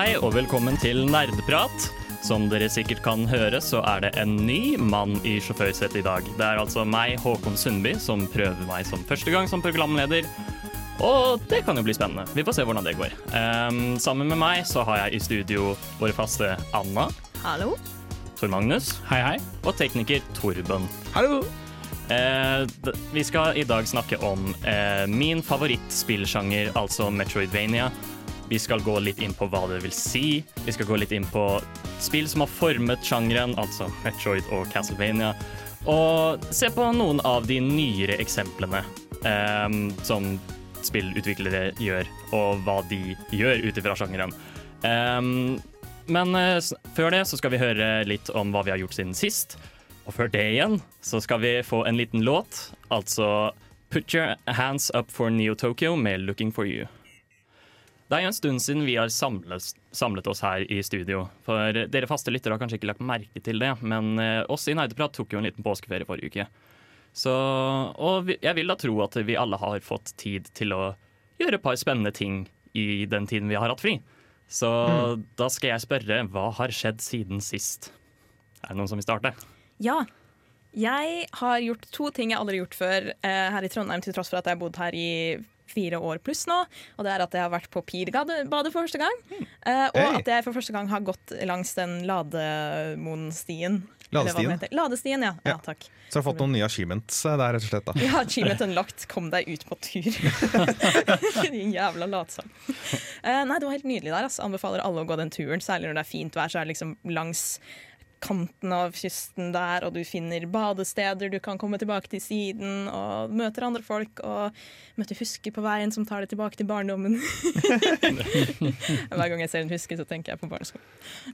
Hei, og velkommen til Nerdprat. Som dere sikkert kan høre, så er det en ny mann i sjåførsetet i dag. Det er altså meg, Håkon Sundby, som prøver meg som første gang som programleder. Og det kan jo bli spennende. Vi får se hvordan det går. Um, sammen med meg så har jeg i studio våre faste Anna, Hallo? Tor Magnus Hei, hei. og tekniker Torben. Hallo. Eh, vi skal i dag snakke om eh, min favorittspillsjanger, altså Metroidvania. Vi skal gå litt inn på hva det vil si. Vi skal gå litt inn på spill som har formet sjangeren, altså Metroid og Castlevania. Og se på noen av de nyere eksemplene um, som spillutviklere gjør, og hva de gjør ut ifra sjangeren. Um, men uh, før det så skal vi høre litt om hva vi har gjort siden sist. Og før det igjen så skal vi få en liten låt, altså Put Your Hands Up for Neo Tokyo med Looking for You. Det er jo en stund siden vi har samlet, samlet oss her i studio. For dere faste lyttere har kanskje ikke lagt merke til det, men eh, oss i Nerdeprat tok jo en liten påskeferie forrige uke. Så, og jeg vil da tro at vi alle har fått tid til å gjøre et par spennende ting i den tiden vi har hatt fri. Så da skal jeg spørre, hva har skjedd siden sist? Er det noen som vil starte? Ja. Jeg har gjort to ting jeg aldri har gjort før eh, her i Trondheim, til tross for at jeg har bodd her i fire år pluss nå. Og det er at jeg har vært på Pirbadet for første gang. Uh, og Hey. at jeg for første gang har gått langs den Lademoen-stien. Ladestien. Ladestien, ja. ja. Ja. Takk. Så har fått noen nye achievements eh, der, rett og slett. da. Ja, achievement unlocked. Kom deg ut på tur. Din jævla latsom. Uh, nei, det var helt nydelig der. Altså. Anbefaler alle å gå den turen. Særlig når det er fint vær, så er det liksom langs kanten av kysten der, og du finner badesteder du kan komme tilbake til siden, og møter andre folk, og møter husker på veien som tar deg tilbake til barndommen. Hver gang jeg ser en husker, så tenker jeg på barneskolen.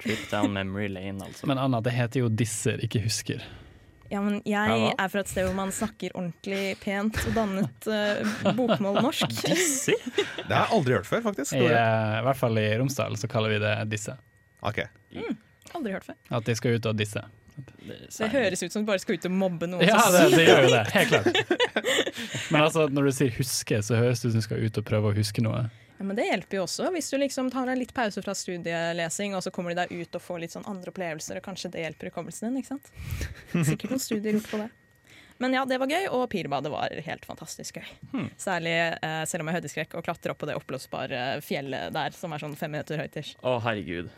Trip down memory lane, altså. Men Anna, det heter jo disser, ikke husker. Ja, men jeg er fra et sted hvor man snakker ordentlig pent og dannet uh, bokmål-norsk. Disser? Det har jeg aldri hørt før, faktisk. I, uh, I hvert fall i Romsdal så kaller vi det disse. Ok. Aldri hørt før. At de skal ut og disse. Det høres ut som du bare skal ut og mobbe noen. Ja, det, det gjør jo det. Helt klart. Men altså, når du sier huske, så høres det ut som du skal ut og prøve å huske noe. Ja, men det hjelper jo også, hvis du liksom tar deg litt pause fra studielesing, og så kommer du deg ut og får litt sånn andre opplevelser, og kanskje det hjelper hukommelsen din. ikke sant? Sikkert noen studier gjort på det. Men ja, det var gøy, og Pirbadet var helt fantastisk gøy. Hmm. Særlig eh, selv om jeg har høydeskrekk, å klatre opp på det oppblåsbare fjellet der, som er sånn fem meter høyt. Å, herregud.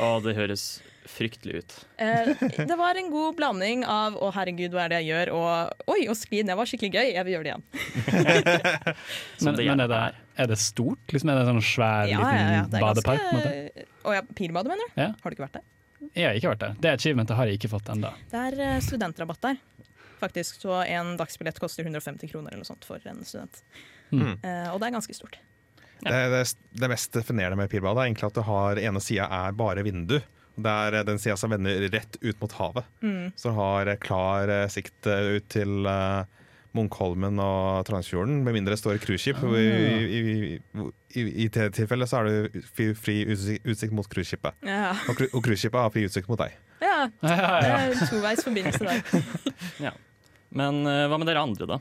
Å, det høres fryktelig ut. Eh, det var en god blanding av 'å herregud, hva er det jeg gjør', og 'oi, å skli ned var skikkelig gøy, jeg vil gjøre det igjen'. Men, det men er, det, er det stort? Liksom, er det en sånn svær, Ja, ja, ja, det er badepark? ganske Å ja, Pirbadet, mener du? Ja. Har du ikke vært der? Jeg har ikke vært der. Det achievementet har jeg ikke fått ennå. Det er eh, studentrabatt der. Faktisk, så En dagsbillett koster 150 kroner eller noe sånt for en student. Mm. Eh, og det er ganske stort. Det, det, det mest definerende med Pirbadet er egentlig at det har ene sida er bare vindu. Det er eh, den sida som vender rett ut mot havet. Mm. Så har eh, klar eh, sikt ut til Munkholmen og Trondheimsfjorden, med mindre det står cruiseskip. Ah. I, i, i, i, I det tilfellet så er det fri, fri utsikt, mot cruiseskipet. Ja, Og, cru- og cruiseskipet har fri utsikt mot deg. ja Ja, ja, det er toveis forbindelse der. Men eh, hva med dere andre, da?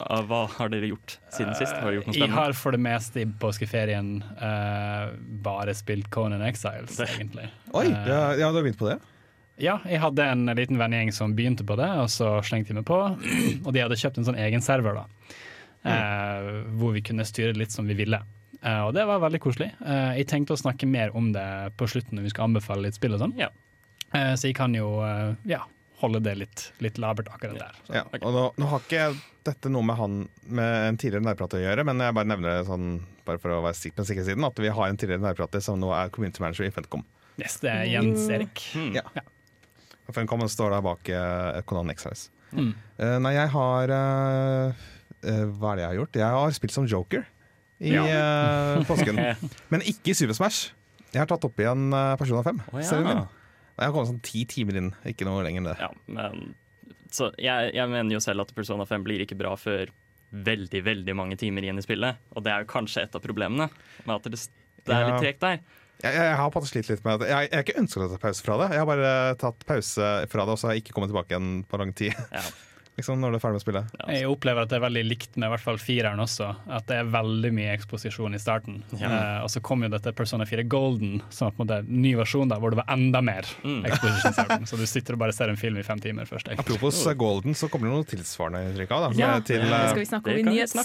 Hva har dere gjort siden sist? Har dere gjort noe Jeg har for det meste i påskeferien uh, bare spilt Conan Exiles, egentlig. Oi, uh, ja, ja, du har begynt på det? Ja, jeg hadde en liten vennegjeng som begynte på det, og så slengte de meg på. Og de hadde kjøpt en sånn egen server, da. Eh, hvor vi kunne styre litt som vi ville. Eh, og det var veldig koselig. Eh, jeg tenkte å snakke mer om det på slutten når vi skal anbefale litt spill og sånn. Ja. Eh, så jeg kan jo eh, ja, holde det litt, litt labert akkurat der. Så. Ja, og nå, nå har ikke dette noe med han med en tidligere nærprat å gjøre, men jeg bare nevner det sånn bare for å være sikker på den sikre siden, at vi har en tidligere nærprater som nå er community manager i Fentcom. Yes, det er Jens Erik. Mm. Ja. Funcom står der bak uh, Conan Exiles. Mm. Uh, nei, jeg har uh, eh, Hva er det jeg har gjort? Jeg har spilt som Joker i eh, påsken. Men ikke i Super Smash. Jeg har tatt opp igjen uh, Persona 5. Oh, ja. Jeg har kommet sånn ti timer inn, ikke noe lenger enn det. Ja, men så jeg, jeg mener jo selv at Persona 5 blir ikke bra før veldig veldig mange timer igjen i spillet. Og det er jo kanskje et av problemene. Med at det, det er litt tregt der. Jeg, jeg har på en måte slitt litt med det. Jeg, jeg har ikke ønsket å ta pause fra det. Jeg har bare tatt pause fra det, og så har jeg ikke kommet tilbake igjen på lang tid. Ja. liksom Når du er ferdig med spillet. Ja, Jeg opplever at det er veldig likt med i hvert fall fireren også. At det er veldig mye eksposisjon i starten. Ja. Eh, og så kom jo dette Persona 4 Golden, som er på en måte ny versjon da, hvor det var enda mer Mm. eksposisjon i starten. Så du sitter og bare ser en film i fem timer først. egentlig. Apropos uh, Golden, så kommer det noe tilsvarende inntrykk av. Da, Ja, til, uh, skal vi snakke om i nyhets...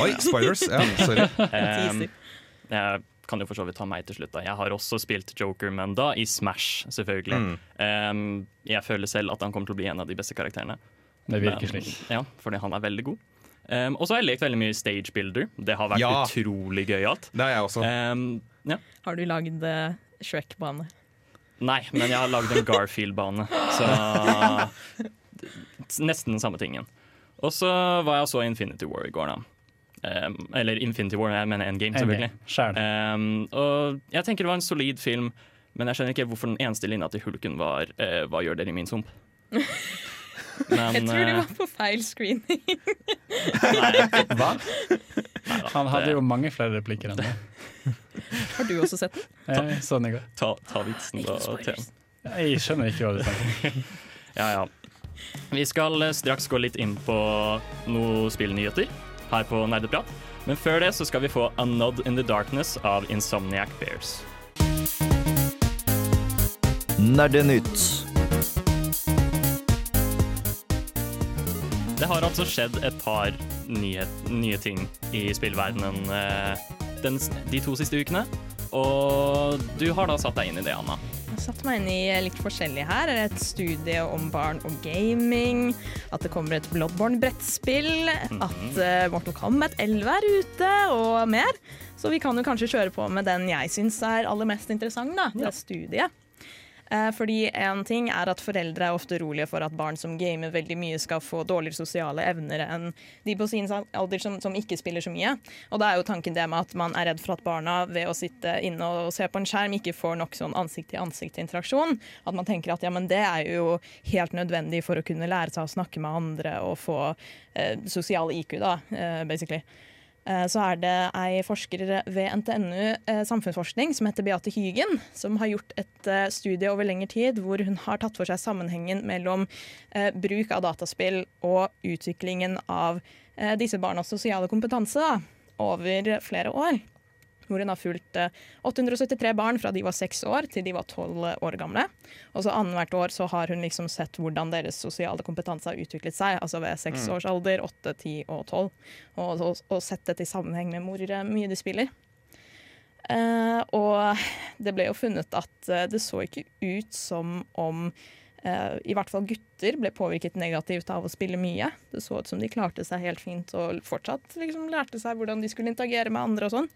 Oi, spoilers! Ja, sorry. Um, jeg kan jo for så vidt ta meg til slutt. da Jeg har også spilt Joker, men da i Smash, selvfølgelig. Um, jeg føler selv at han kommer til å bli en av de beste karakterene. Det virker slik. Ja, fordi han er veldig god. Um, og så har jeg lekt veldig mye stage builder. Det har vært Ja. utrolig gøyalt. Det har jeg også. Um, ja. Har du lagd eh, Shrek-bane? Nei, men jeg har lagd en Garfield-bane. Så nesten den samme tingen. Og så var jeg også Infinity War i går, da. Um, eller Infinity War, jeg mener Endgame, selvfølgelig. Um, og jeg tenker det var en solid film, men jeg skjønner ikke hvorfor den eneste linja til Hulken var uh, 'Hva gjør dere i min sump'? Men, Jeg tror du eh, var på feil screening. Nei, Hva? Han hadde jo mange flere replikker enn det. Har du også sett den? Jeg så den i går. ta, ta vitsen, da. Jeg skjønner ikke hva du snakker om. Ja, ja. Vi skal eh, straks gå litt inn på noen spillnyheter her på Nerdeprat. Men før det så skal vi få A Nod in the Darkness av Insomniac Bears. Nerdenytt. Det har altså skjedd et par nye, nye ting i spillverdenen eh, den, de to siste ukene. Og du har da satt deg inn i det, Anna. Jeg har satt meg inn i litt forskjellig her. Et studie om barn og gaming. At det kommer et Bloodborne-brettspill. At eh, Mortal Kombat 11 er ute, og mer. Så vi kan jo kanskje kjøre på med den jeg syns er aller mest interessant, da. Det studiet. Eh, Fordi en ting er at Foreldre er ofte urolige for at barn som gamer veldig mye, skal få dårligere sosiale evner enn de på sin alder som, som ikke spiller så mye. Og da er jo tanken det med at man er redd for at barna ved å sitte inne og se på en skjerm ikke får nok sånn ansikt-til-ansikt-interaksjon. At man tenker at ja, men det er jo helt nødvendig for å kunne lære seg å snakke med andre og få eh, sosial IQ, da, eh, basically. Eh, Så er det ei forsker ved NTNU eh, samfunnsforskning som heter Beate Hygen, som har gjort et eh, studie over lengre tid hvor hun har tatt for seg sammenhengen mellom bruk av dataspill og utviklingen av disse barnas sosiale kompetanse over flere år. Hvor har fulgt eh, 873 barn fra de var seks år til de var tolv år gamle. Og så annethvert år så har hun liksom sett hvordan deres sosiale kompetanse har utviklet seg. Altså ved seks års alder, åtte, ti og tolv. Og, og, og sett dette i sammenheng med hvor eh, mye de spiller. Uh, og det ble jo funnet at uh, det så ikke ut som om uh, i hvert fall gutter ble påvirket negativt av å spille mye. Det så ut som de klarte seg helt fint og fortsatt liksom lærte seg hvordan de skulle interagere med andre og sånn.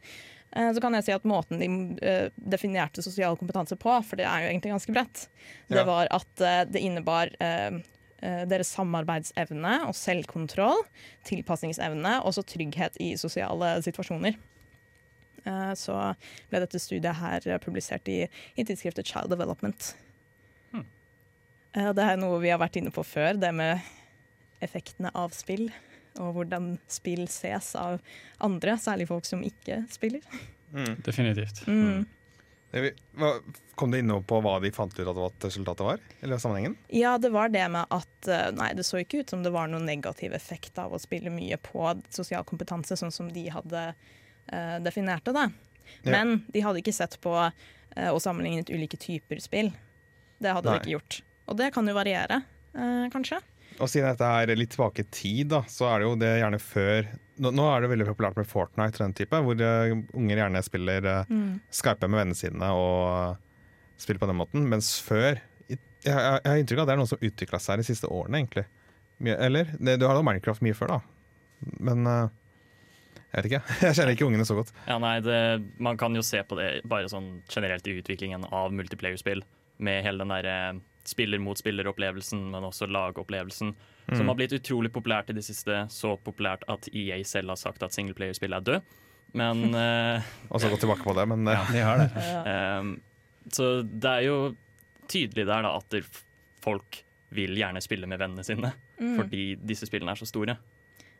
Eh, Så kan jeg si at måten de eh, definerte sosial kompetanse på, for det er jo egentlig ganske bredt, det Ja. var at eh, det innebar deres samarbeidsevne og selvkontroll, tilpasningsevne og så trygghet i sosiale situasjoner. Så ble dette studiet her publisert i, i tidsskriftet Child Development. Hmm. Det er noe vi har vært inne på før, det med effektene av spill. Og hvordan spill ses av andre, særlig folk som ikke spiller. Definitivt. Mm. Det vi- hva- Kom det inn på hva de fant ut at resultatet var? Eller sammenhengen? Ja, det var det med at eh, Nei, det så ikke ut som det var noen negativ effekt av å spille mye på sosial kompetanse, sånn som de hadde uh, definert det. da. Ja. Men de hadde ikke sett på uh, og sammenlignet ulike typer spill. Det hadde Nei. de ikke gjort. Og det kan jo variere, uh, kanskje. Og siden dette er litt tilbake i tid, da, så er det jo det gjerne før Nå, nå er det veldig populært med Fortnite, den type, hvor eh, unger gjerne spiller uh, Skype med vennene sine og eh, spiller på den måten. Mens før i- Jeg, jeg, jeg har inntrykk av at det er noe som utvikla seg de siste årene, egentlig. Mye, eller? Det, du har da Minecraft mye før, da. Men jeg vet ikke. Jeg kjenner ikke ungene så godt. Ja, nei, det, Man kan jo se på det bare sånn generelt i utviklingen av multiplayerspill. Med hele den der eh, spiller mot spiller-opplevelsen, men også lagopplevelsen, Mm. som har blitt utrolig populært i det siste. Så populært at EA selv har sagt at singleplayerspill er død. Men uh, Og så gå tilbake på det, men eh, De har det. uh, så det er jo tydelig der da at folk vil gjerne spille med vennene sine, Mm. fordi disse spillene er så store.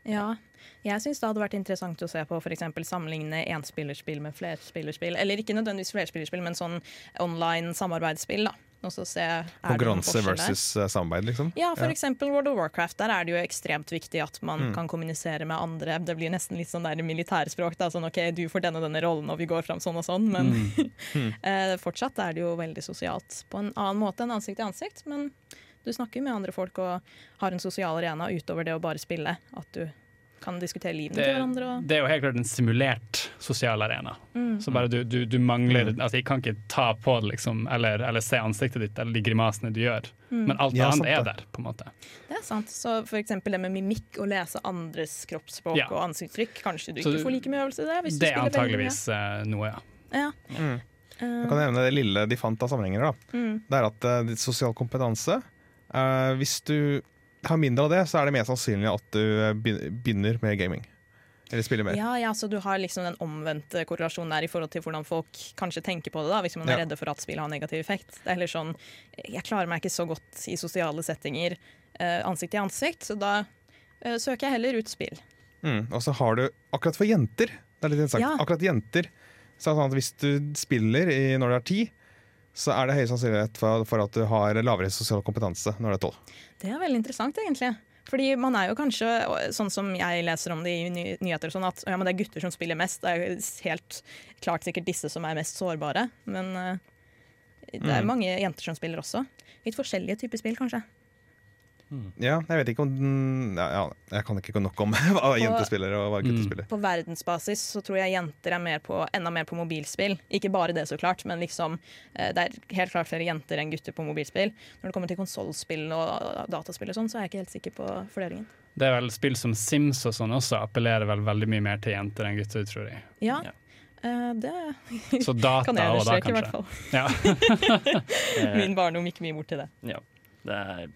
Ja, jeg syns det hadde vært interessant å se på for eksempel sammenligne enspillerspill med flerspillerspill. Eller ikke nødvendigvis flerspillerspill, men sånn online samarbeidsspill. da. Og så se konkurranse der. versus eh, samarbeid, liksom. Ja, for eksempel World of Warcraft. Der er det jo ekstremt viktig at man Mm. kan kommunisere med andre. Det blir nesten litt sånn der militærspråk. Da. Sånn OK, du får denne denne rollen, og vi går fram sånn og sånn. Men Mm. eh, fortsatt er det jo veldig sosialt på en annen måte enn ansikt til ansikt. Men du snakker med andre folk og har en sosial arena utover det å bare spille. At du kan diskutere livene til hverandre. Og, det er jo helt klart en simulert sosial arena. Mm. Så bare du, du, du mangler Altså, jeg kan ikke ta på det, liksom, eller, eller se ansiktet ditt eller de grimasene du gjør. Mm. Men alt Ja, annet er der, på en måte. det er sant. Så for eksempel det med mimikk, å lese andres kroppsspråk Ja. og ansiktsuttrykk. Kanskje du Så ikke får like mye øvelse i det? Hvis Det du er spiller veldig antageligvis eh, noe, ja. Ja. Mm. Eh, Jeg kan nevne det lille de fant av sammenhenger. da. mm. Det er at uh, sosial kompetanse uh, Hvis du har mindre av det, så er det mer sannsynlig at du eh, begynner med gaming. Eller spiller mer. Ja, ja, så du har liksom den omvendte korrelasjonen der i forhold til hvordan folk kanskje tenker på det, da, hvis man er Ja. redde for at spill har negativ effekt. Det er heller sånn Jeg klarer meg ikke så godt i sosiale settinger eh, ansikt til ansikt, så da eh, søker jeg heller ut spill. Mm. Og så har du akkurat for jenter Det er litt interessant. Ja. Akkurat jenter så er det sånn at Hvis du spiller i, når du er ti, så er det høy sannsynlighet for, for at du har lavere sosial kompetanse når du er tolv. Det er veldig interessant, egentlig. Fordi man er jo kanskje, sånn som jeg leser om det i ny nyheter, sånn at ja, men det er gutter som spiller mest. Det er helt klart sikkert disse som er mest sårbare. Men eh, det er Mm. mange jenter som spiller også. Litt forskjellige typer spill, kanskje. Ja, jeg vet ikke om den ja, ja, Jeg kan ikke nok om hva jenter spiller og hva gutter Mm. spiller. På verdensbasis så tror jeg jenter er mer på, enda mer på mobilspill. Ikke bare det, så klart, men liksom, eh, det er helt klart flere jenter enn gutter på mobilspill. Når det kommer til konsollspill og dataspill, og sånn, så er jeg ikke helt sikker på fordelingen. Det er vel spill som Sims og sånn også appellerer vel veldig mye mer til jenter enn gutter, tror jeg. Ja, Ja. Uh, det Så data kan jeg understreke, i hvert fall. Ja. Min barndom gikk mye bort til det. ja, det er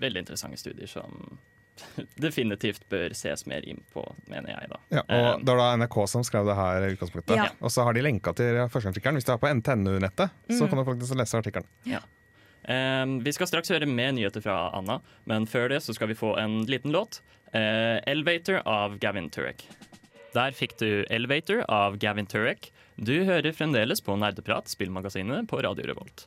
veldig interessante studier som definitivt bør ses mer inn på, mener jeg. da. Ja, og Det var da NRK som skrev det her i utgangspunktet. Ja. Og så har de lenka til førsteartikkelen. Hvis du er på NTNU-nettet, så Mm. kan du faktisk lese artikkelen. Eh, vi skal straks høre mer nyheter fra Anna, men før det så skal vi få en liten låt. Uh, 'Elevator' av Gavin Turek. Der fikk du 'Elevator' av Gavin Turek. Du hører fremdeles på Nerdeprat, spillmagasinet på Radio Revolt.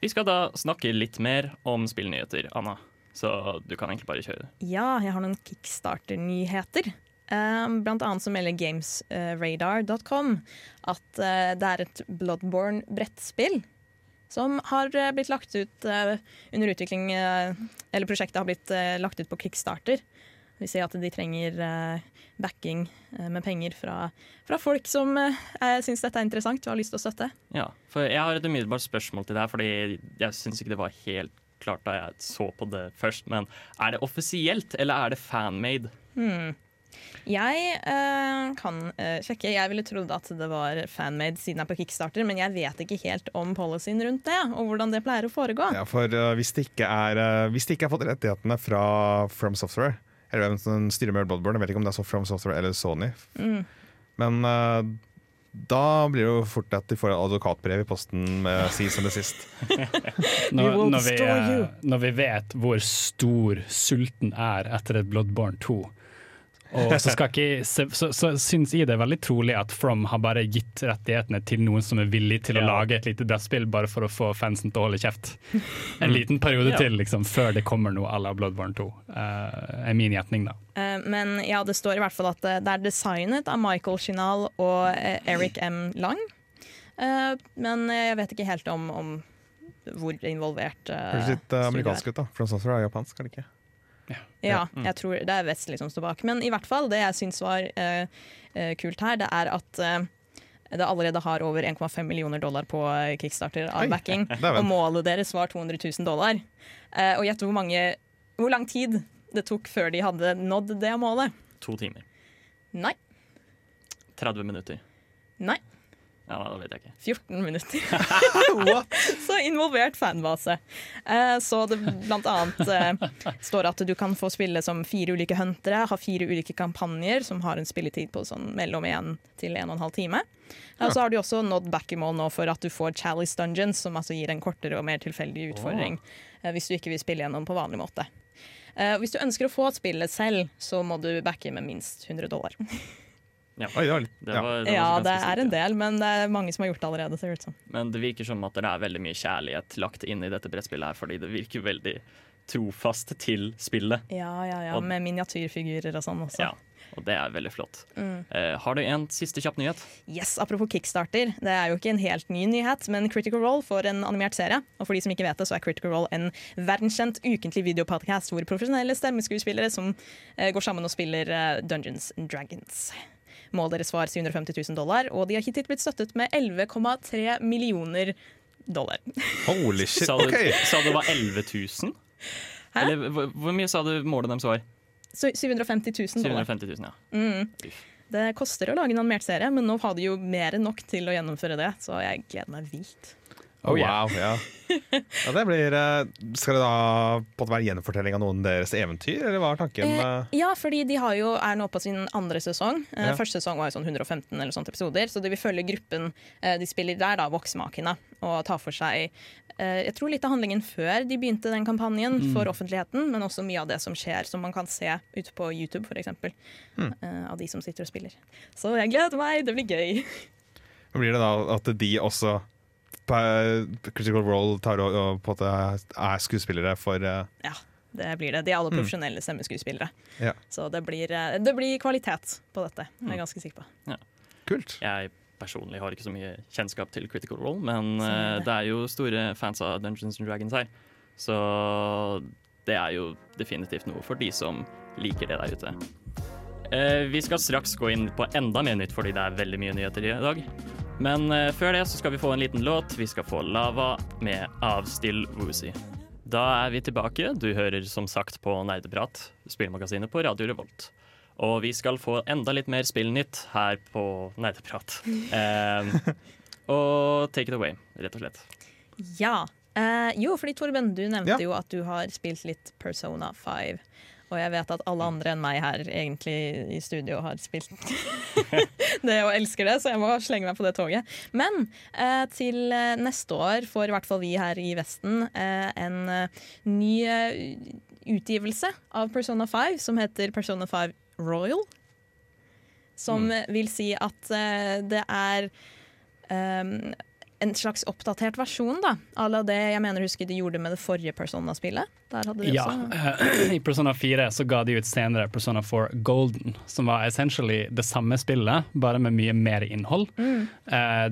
Vi skal da snakke litt mer om spillnyheter, Anna. Så du kan egentlig bare kjøre. Ja, jeg har noen kickstarter-nyheter. Um, blant annet så melder gamesradar.com at eh, det er et Bloodborne-brettspill som har eh, blitt lagt ut eh, under utvikling Eller prosjektet har blitt lagt ut på kickstarter. Vi ser at de trenger backing med penger fra, fra folk som syns dette er interessant og har lyst til å støtte. Ja, for Jeg har et umiddelbart spørsmål til deg, fordi jeg syns ikke det var helt klart da jeg så på det først. Men er det offisielt, eller er det fanmade? Hmm. Jeg eh, kan eh, sjekke. Jeg ville trodd at det var fanmade siden jeg er på kickstarter, men jeg vet ikke helt om policyen rundt det, og hvordan det pleier å foregå. Ja, for uh, hvis, det ikke er, uh, hvis det ikke er fått rettighetene fra From Software, eller hvem som styrer med Bloodborne, jeg vet ikke om det er så From Software eller Sony, Mm. men uh, da blir det jo fort at de får et advokatbrev i posten med si som det sist. Når, når, vi, eh, når vi vet hvor stor sulten er etter et Bloodborne 2, og så, skal ikke, så, så, så syns jeg det er veldig trolig at From har bare gitt rettighetene til noen som er villig til å Ja. lage et lite brettspill bare for å få fansen til å holde kjeft. En liten periode Ja. til liksom, før det kommer noe à la Bloodborne 2, Uh, er min gjetning, da. Uh, men ja, det står i hvert fall at det, det er designet av Michael Chinal og uh, Eric M. Lang. Eh, men jeg vet ikke helt om, om hvor involvert uh, Høres litt uh, amerikansk ut, da. From Software er japansk, er det ikke? Ja, jeg tror det er Vestli som står bak. Men i hvert fall, det jeg syns var uh, eh, kult her, det er at uh, det allerede har over 1,5 millioner dollar på kickstarter av backing. Og målet deres var 200 000 dollar. Uh, og gjett hvor, mange- hvor lang tid det tok før de hadde nådd det målet. To timer. Nei. 30 minutter. Nei. Ja, det vet jeg ikke. 14 minutter. så involvert fanbase. Eh, så det blant annet eh, står at du kan få spille som fire ulike huntere, ha fire ulike kampanjer som har en spilletid på sånn mellom 1 til 1 12 time. Og så har du også nådd back-i-mål nå for at du får Chalice Dungeons, som altså gir en kortere og mer tilfeldig utfordring eh, hvis du ikke vil spille gjennom på vanlig måte. Eh, hvis du ønsker å få spillet selv, så må du backe med minst 100 dollar. Ja. Oi, det var litt, Det var, det var Ja, det er en del, men det er mange som har gjort det allerede. ser det ut som. Men det virker som at det er veldig mye kjærlighet lagt inn i dette brettspillet her, fordi det virker veldig trofast til spillet. Ja, ja, ja, Og- Med miniatyrfigurer og sånn også. Ja, og det er veldig flott. Mm. Eh, har du en siste kjapp nyhet? Yes, Apropos Kickstarter, det er jo ikke en helt ny nyhet, men Critical Role får en animert serie. Og for de som ikke vet det, så er Critical Role en verdenskjent ukentlig videopodcast hvor profesjonelle stemmeskuespillere som eh, går sammen og spiller eh, Dungeons and Dragons. Målet deres var 750 000 dollar, og de har hittil blitt støttet med 11,3 millioner dollar. Holy shit, Sa du, okay. sa du det var 11 000? Hæ? Eller hvor, hvor mye sa du målet deres var? Så 750 000 dollar. 750 000, ja. Mm. Det koster å lage en animert serie, men nå har de jo mer enn nok til å gjennomføre det, så jeg gleder meg vilt. Oh, Oh, yeah. wow, ja. ja det blir, eh, skal det da på være gjenfortelling av noen deres eventyr, eller hva er tanken? Eh, eh? ja, fordi de har jo, er nå på sin andre sesong. Eh, Ja. Første sesong var jo sånn 115 eller sånt episoder, så de vil følge gruppen de spiller der, da, Voksmakene, og ta for seg eh, jeg tror litt av handlingen før de begynte den kampanjen for offentligheten, men også mye av det som skjer, som man kan se ute på YouTube, f.eks. Mm. Eh, av de som sitter og spiller. Så jeg gleder meg, det blir gøy. Blir det da at de også Critical Role tar og, og på en måte er skuespillere for uh... Ja, det blir det. De er alle profesjonelle stemmeskuespillere. Ja. Så det blir, eh, det blir kvalitet på dette, det er jeg ganske sikker på. Kult. Jeg personlig har ikke så mye kjennskap til Critical Role, men eh, det. er jo store fans av Dungeons and Dragons her. Så det er jo definitivt noe for de som liker det der ute. Eh, vi skal straks gå inn på enda mer nytt, fordi det er veldig mye nyheter i dag. Men eh, før det så skal vi få en liten låt. Vi skal få Lava med av Still Woozy. Da er vi tilbake. Du hører som sagt på Nerdeprat, spillmagasinet på Radio Revolt. Og vi skal få enda litt mer spillnytt her på Nerdeprat. Eh, og take it away, rett og slett. Ja. Eh, jo, fordi Torben, du nevnte Ja. jo at du har spilt litt Persona 5. Og jeg vet at alle andre enn meg her egentlig i studio har spilt det og elsker det, så jeg må slenge meg på det toget. Men eh, til eh, neste år får i hvert fall vi her i Vesten eh, en eh, ny eh, utgivelse av Persona 5 som heter Persona 5 Royal. Som mm. vil si at eh, det er um, en slags oppdatert versjon da, à la det jeg mener husker de gjorde med det forrige Persona-spillet. Der hadde de Ja. også I Persona 4 så ga de ut senere Persona 4 Golden, som var essentially det samme spillet, bare med mye mer innhold. Mm.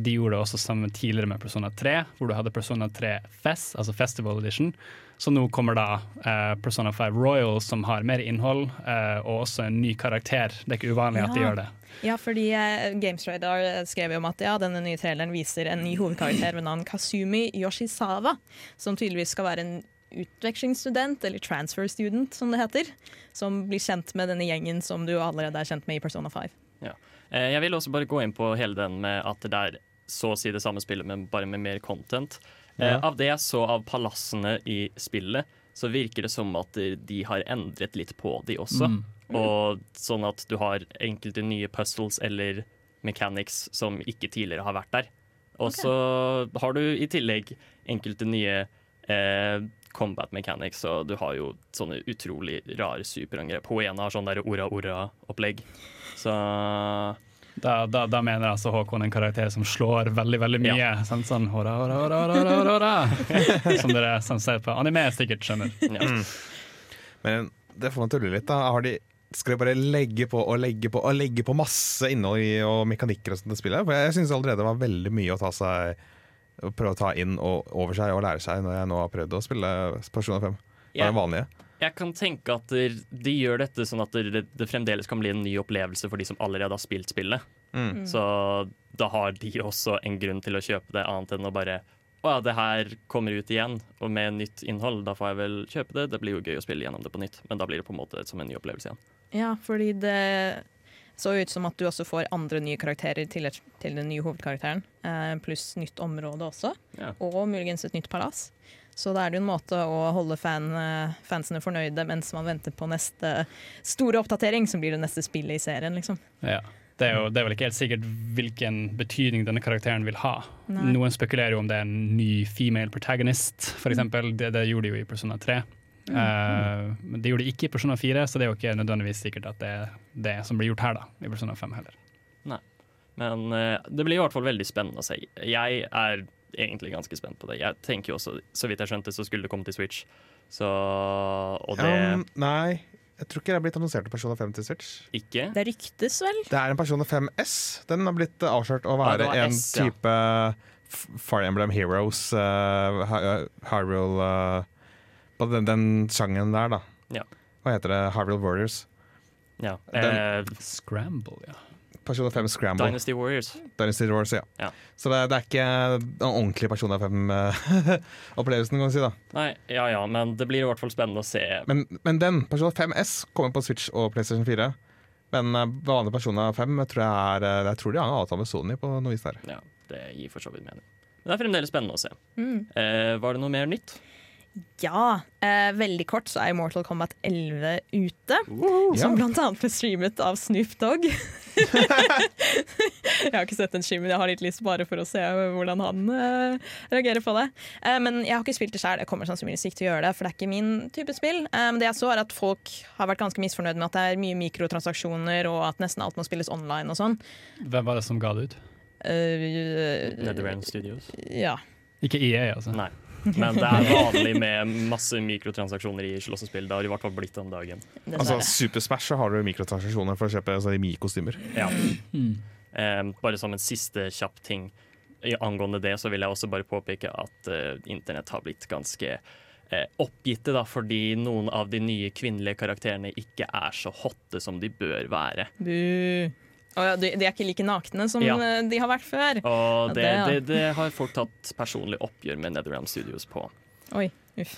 de gjorde det også samme tidligere med Persona 3, hvor du hadde Persona 3 Fest, altså Festival Edition. Så nå kommer da uh, Persona 5 Royal, som har mer innhold, uh, og også en ny karakter. Det er ikke uvanlig at de gjør det. Ja, fordi Games Gamesradar skrev jo om at ja, denne nye traileren viser en ny hovedkarakter ved navn Kazumi Yoshisawa, som tydeligvis skal være en utvekslingsstudent, eller transfer student som det heter, som blir kjent med denne gjengen som du allerede er kjent med i Persona 5. Ja. Jeg vil også bare gå inn på hele den med at det er så å si det samme spillet, men bare med mer content. Eh, Ja. Av det jeg så av palassene i spillet, så virker det som at de har endret litt på de også. Og sånn at du har enkelte nye puzzles eller mechanics som ikke tidligere har vært der. Og så har du i tillegg enkelte nye eh, combat mechanics, og du har jo sånne utrolig rare superangrep. Hoena har sånn der ora-ora-opplegg. Så Da, da, da mener altså Håkon en karakter som slår veldig veldig mye. Sånn, sånn hora, hora, hora, hora, hora. Som dere som ser på anime sikkert skjønner. ja. Men det får man tulle litt, da. Har de, skal de bare legge på og legge på og legge på masse innhold i, og mekanikker og sånt til spillet? For jeg syns allerede det var veldig mye å ta seg å prøve å ta inn og over seg og lære seg når jeg nå har prøvd å spille Persona 5. Bare Ja. det vanlige. Jeg kan tenke at de, gjør dette sånn at det, det fremdeles kan bli en ny opplevelse for de som allerede har spilt spillet. Mm. Så da har de også en grunn til å kjøpe det, annet enn å bare Å ja, det her kommer ut igjen, og med nytt innhold. Da får jeg vel kjøpe det. Det blir jo gøy å spille gjennom det på nytt, men da blir det på en måte som en ny opplevelse igjen. Ja, fordi det Så ut som at du også får andre nye karakterer til, til den nye hovedkarakteren. Eh, pluss nytt område også. Ja. Og muligens et nytt palass. Så da er det jo en måte å holde fan, eh, fansene fornøyde mens man venter på neste store oppdatering, som blir det neste spillet i serien. liksom. Ja. Det er, jo, det er vel ikke helt sikkert hvilken betydning denne karakteren vil ha. Nei. Noen spekulerer jo om det er en ny female protagonist, for eksempel. Det, det gjorde de jo i Persona 3. Eh, men det gjorde de ikke i Persona 4, så det er jo ikke nødvendigvis sikkert at det er det som blir gjort her da, i Persona 5 heller. Nei. Men uh, det blir i hvert fall veldig spennende å se. Jeg er egentlig ganske spent på det. Jeg tenker jo også, Så vidt jeg skjønte, så skulle det komme til Switch. Så Og det Um, nei, jeg tror ikke det er blitt annonsert til Persona 5 til Switch. ikke. Det ryktes vel? Det er en Persona 5S. Den har blitt eh, avslørt å være ja, en S, ja. type F- Fire Emblem Heroes, uh, Hyrule uh, På den, den sjangen der, da. Ja. Hva heter det? Hyrule Warriors. Ja. Den- Eh, Scramble, ja. Persona 5 Scramble. Dynasty Warriors. Dynasty Wars, ja. Ja. Så det, det er ikke den ordentlige Persona 5-opplevelsen, kan du si. da Nei, ja ja, men det blir i hvert fall spennende å se. men, men den, Persona 5S, kommer på Switch og PlayStation 4. Men vanlige vanlig Persona 5 tror jeg er eh, Jeg tror de har en avtale med Sony på noe vis der. Ja, det gir for så vidt mening. Men det er fremdeles spennende å se. Mm. Eh, var det noe mer nytt? Ja. Eh, veldig kort så er Mortal Kombat 11 ute. Uh, Som blant annet ble streamet av Snoop Dogg. jeg har ikke sett den skimmen, jeg har litt lyst bare for å se hvordan han uh, reagerer på det. Uh, men jeg har ikke spilt det sjøl, jeg kommer sannsynligvis ikke til å gjøre det, for det er ikke min type spill. Eh, men det jeg så er at folk har vært ganske misfornøyd med at det er mye mikrotransaksjoner, og at nesten alt må spilles online og sånn. Hvem var det som ga det ut? Uh, Netherrealm Studios? ja. Ikke EA, altså. Nei. Men det er vanlig med masse mikrotransaksjoner i slåssespill. Det har i hvert fall blitt om dagen. Altså. Super Smash så har du mikrotransaksjoner for å kjøpe altså, mikostymer. Ja. Eh, bare som en siste kjapp ting i- angående det, så vil jeg også bare påpeke at eh, internett har blitt ganske eh, oppgitte, da, fordi noen av de nye kvinnelige karakterene ikke er så hotte som de bør være. Bu. Å ja, de, de er ikke like nakne som Ja. eh, de har vært før. Og Ja, det, det, ja. det, det har folk tatt personlig oppgjør med Netherrealm Studios på. Oi, uff.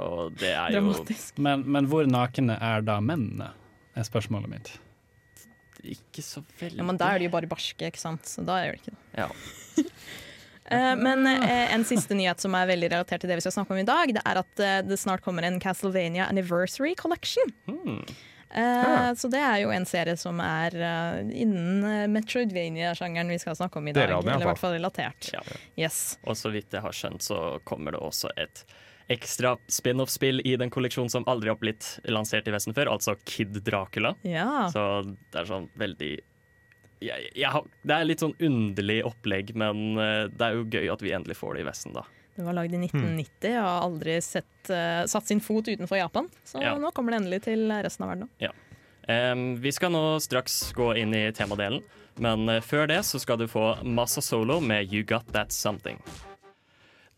Og det er jo Dramatisk. Men, men hvor nakne er da mennene, er spørsmålet mitt. ikke så veldig Ja, men da er de jo bare barske, ikke sant? Så da gjør det ikke det. Ja. Eh, men eh, en siste nyhet som er veldig relatert til det vi skal snakke om i dag, det er at det snart kommer en Castlevania Anniversary Collection. Hmm. Eh, Så det er jo en serie som er eh, innen eh, Metroidvania-sjangeren vi skal snakke om i dag. Eller i hvert fall relatert. Ja. Yes. Og så vidt jeg har skjønt, så kommer det også et ekstra spin-off-spill i den kolleksjonen som aldri har blitt lansert i Vesten før, altså Kid Dracula. Ja. Så det er sånn veldig jeg, jeg Det er litt sånn underlig opplegg, men det er jo gøy at vi endelig får det i Vesten, da. Det var lagd i 1990 og har aldri sett, uh, satt sin fot utenfor Japan. Så Ja. nå kommer det endelig til resten av verden òg. Um, vi skal nå straks gå inn i temadelen, men eh, før det så skal du få Massa Solo med You Got That Something.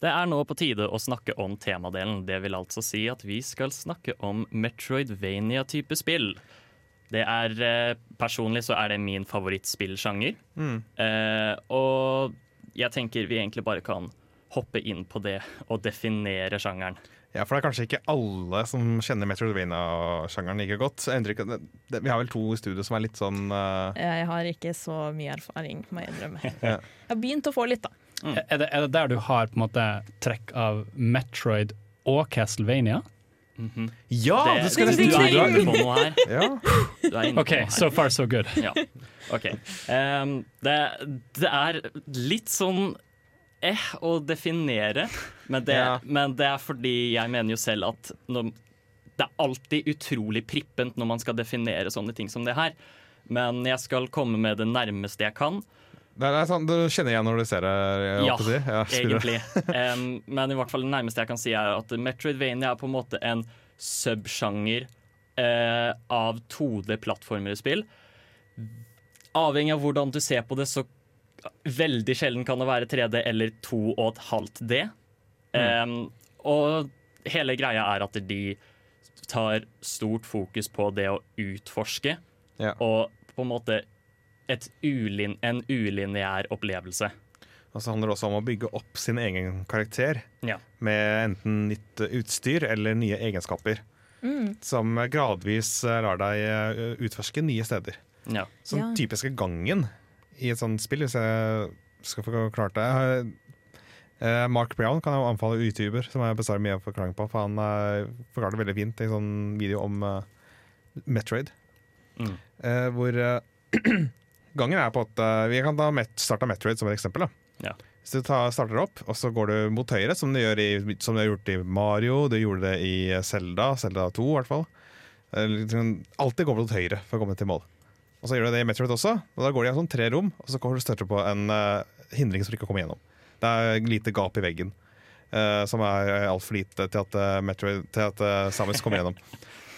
Det er nå på tide å snakke om temadelen. Det vil altså si at vi skal snakke om Metroidvania-type spill. Det er, eh, Personlig så er det min favorittspillsjanger. Eh, og jeg tenker vi egentlig bare kan hoppe inn på det og definere sjangeren. Ja, for det er kanskje ikke alle som kjenner Metroidvania-sjangeren like godt. Det, det, vi har vel to i studio som er litt sånn uh... Jeg har ikke så mye erfaring, må jeg innrømme. Ja. Jeg har begynt å få litt, da. Er, det, er det der du har på en måte trekk av Metroid og Castlevania? Ja! Det, det skal du, du er inne på noe her. Ja. Du er inne OK, her. so far so good. Ja, ok. um, det, det er litt sånn eh å definere, men det, Ja. men det er fordi jeg mener jo selv at når, det er alltid utrolig prippent når man skal definere sånne ting som det her. Men jeg skal komme med det nærmeste jeg kan. Det er sånn, Du kjenner igjen når du ser det? Ja, si. ja egentlig. um, men i hvert fall det nærmeste jeg kan si, er at Metroidvania er på en måte en subsjanger uh, av 2D-plattformer i spill. Avhengig av hvordan du ser på det, så veldig sjelden kan det være 3D eller 2,5D. Em, og hele greia er at de tar stort fokus på det å utforske, Ja. og på en måte et ulin, en ulineær opplevelse. Og så handler det også om å bygge opp sin egen karakter Ja. med enten nytt utstyr eller nye egenskaper. Mm. Som gradvis lar deg eh, utforske nye steder. Ja. Som Ja. typiske gangen i et sånt spill, hvis jeg skal få klart det. Eh, Mark Brown kan jeg anbefale YouTuber, som jeg består mye forklaring på. For han forklarer det veldig fint i en sånn video om eh, Metroid. Mm. Eh, hvor eh, gangen er på at eh, Vi kan ta Met starte Metroid som et eksempel. da Ja. Hvis du tar, starter opp, og så går du mot høyre, som du, i, som du har gjort i Mario, du gjorde det i Selda, Selda 2 i hvert fall. Eh, liksom, Alltid gå mot høyre for å komme til mål. Og så gjør du det i Metroid også, og da går de i sånn tre rom, og så kommer du støtter på en uh, hindring som du ikke kommer gjennom. Det er lite gap i veggen, uh, som er altfor lite til at, uh, Metroid, til at eh, Samus kommer gjennom.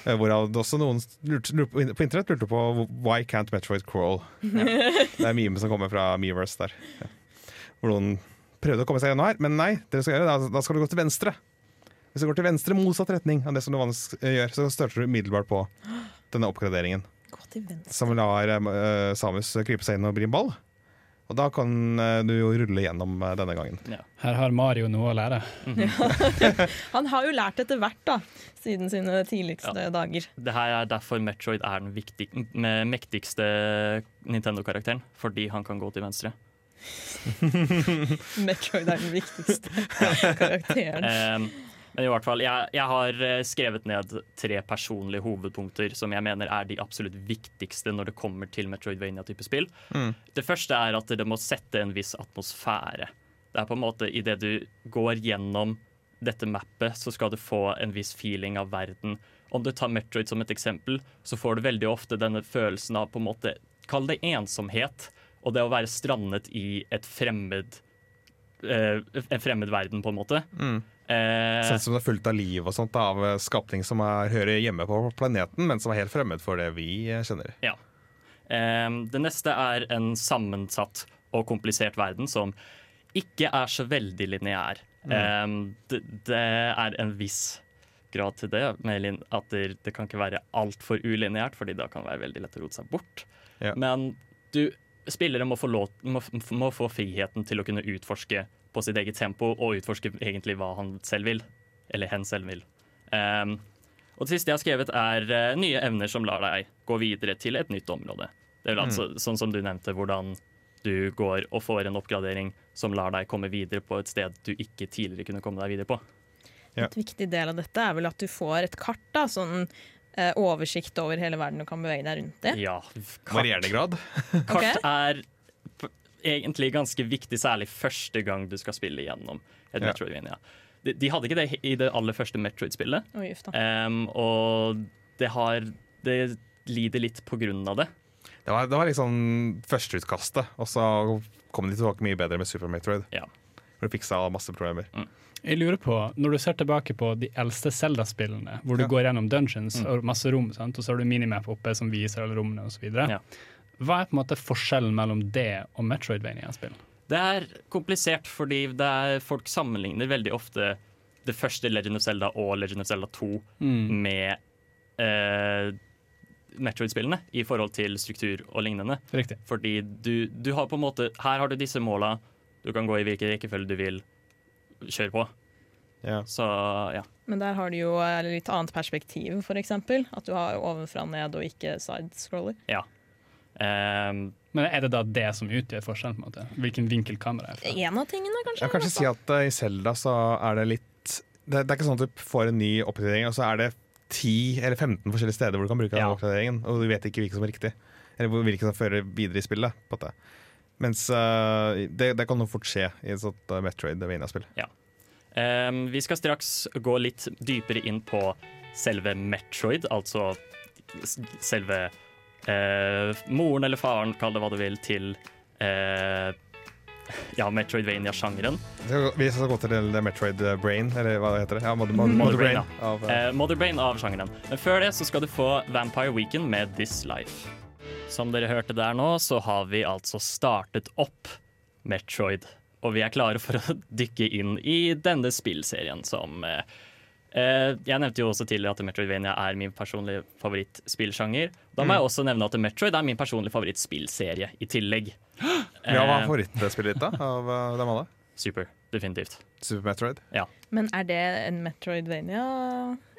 Eh, Hvorav det også noen lurte, lurte på, internett lurte på Why can't Metroid crawl? Det er meme som kommer fra Meverse der. Ja. Hvor noen prøvde å komme seg gjennom her, men nei, det du skal gjøre, da, da skal du gå til venstre. Hvis du går til venstre motsatt retning av det som du vanligvis eh, gjør, så størter du umiddelbart på denne oppgraderingen. Gå til venstre. Som lar uh, Samus krype seg inn og bli en ball. Og da kan eh, du jo rulle gjennom eh, denne gangen. Her har Mario noe å lære. Han har jo lært etter hvert, da, siden sine tidligste Ja. dager. Det her er derfor Metroid er den viktig, mektigste Nintendo-karakteren. Fordi han kan gå til venstre. Metroid er den viktigste karakteren. Um, men i hvert fall, jeg, jeg har eh, skrevet ned tre personlige hovedpunkter som jeg mener er de absolutt viktigste når det kommer til Metroidvania-type spill. Mm. Det første er at det må sette en viss atmosfære. Det er på en måte Idet du går gjennom dette mappet, så skal du få en viss feeling av verden. Om du tar Metroid som et eksempel, så får du veldig ofte denne følelsen av på en måte, Kall det ensomhet. Og det å være strandet i et fremmed eh, en fremmed verden, på en måte. Mm. Eh, Sånn som det er fullt av liv og sånt, av eh, skapning som er, hører hjemme på planeten, men som er helt fremmed for det vi kjenner. kjenner. eh, det neste er en sammensatt og komplisert verden som ikke er så veldig lineær. Eh, det, det er en viss grad til det, med at det, det kan ikke være altfor ulineært, fordi da kan det være veldig lett å rote seg bort. Ja. Men du, spillere må få, lov, må, må få friheten til å kunne utforske på sitt eget tempo og utforske egentlig hva han selv vil. Eller hen selv vil. Um, og det siste jeg har skrevet, er uh, nye evner som lar deg gå videre til et nytt område. Det er vel altså sånn som du nevnte, hvordan du går og får en oppgradering som lar deg komme videre på et sted du ikke tidligere kunne komme deg videre på. Ja. Et viktig del av dette er vel at du får et kart, da, sånn eh, oversikt over hele verden du kan bevege deg rundt det. Ja, Varierende grad. Kart er egentlig ganske viktig, særlig første gang du skal spille gjennom et Ja. Metroidvania. De, de hadde ikke det i det aller første Metroid-spillet, em, og det har Det lider litt på grunn av det. Det var, det var liksom førsteutkastet, og så kom de tilbake mye bedre med Super Metroid. Ja. For de fiksa masse problemer. Jeg lurer på, Når du ser tilbake på de eldste Zelda-spillene, hvor du Ja. går gjennom dungeons Mm. og masse rom, sant? og så har du minimap oppe som viser alle rommene osv., Ja. Hva er på en måte forskjellen mellom det og Metroidvania-spill? Det er komplisert fordi det er, folk sammenligner veldig ofte det første Legend of Zelda og Legend of Zelda 2 Mm. med eh, Metroid-spillene i forhold til struktur og lignende. Riktig. Fordi du, du har på en måte Her har du disse måla. Du kan gå i hvilken rekkefølge du vil. Kjør på. Ja. Så ja. Men der har du jo eh, litt annet perspektiv, eksempel. At du har ovenfra og ned og ikke sidescroller. Ehm, Men er det da det som utgjør forskjellen? på en måte? Hvilken vinkel kameraet er fra? En av tingene, kanskje. Jeg kan kanskje si at uh, i Zelda så er det litt det, det er ikke sånn at du får en ny oppdatering, og så er det 10 eller 15 forskjellige steder hvor du kan bruke den Ja. oppdateringen, og du vet ikke hvilken som er riktig. Eller hvilken som fører videre i spillet. På en måte. Mens uh, det, det kan jo fort skje i et sånt uh, Metroid-Vania-spill. ehm, vi skal straks gå litt dypere inn på selve Metroid, altså selve eh, moren eller faren, kall det hva du vil, til eh, ja, Metroidvania-sjangeren. Vi skal gå- til det Metroid Brain, eller hva det heter. Ja, Mother, Mother, Mother Brain, Brain, ja. Av, eh, Mother Brain av sjangeren. Men før det så skal du få Vampire Weekend med This Life. Som dere hørte der nå, så har vi altså startet opp Metroid. Og vi er klare for å dykke inn i denne spillserien som eh, eh, Jeg nevnte jo også tidligere at Metroidvania er min personlige favorittspillsjanger. Da må jeg også nevne at Metroid er min personlige favorittspillserie i tillegg. ja, hva Eh, er favorittspillet ditt da, av eh, dem alle? Super, definitivt. Super Metroid? Ja. Men er det en Metroidvania,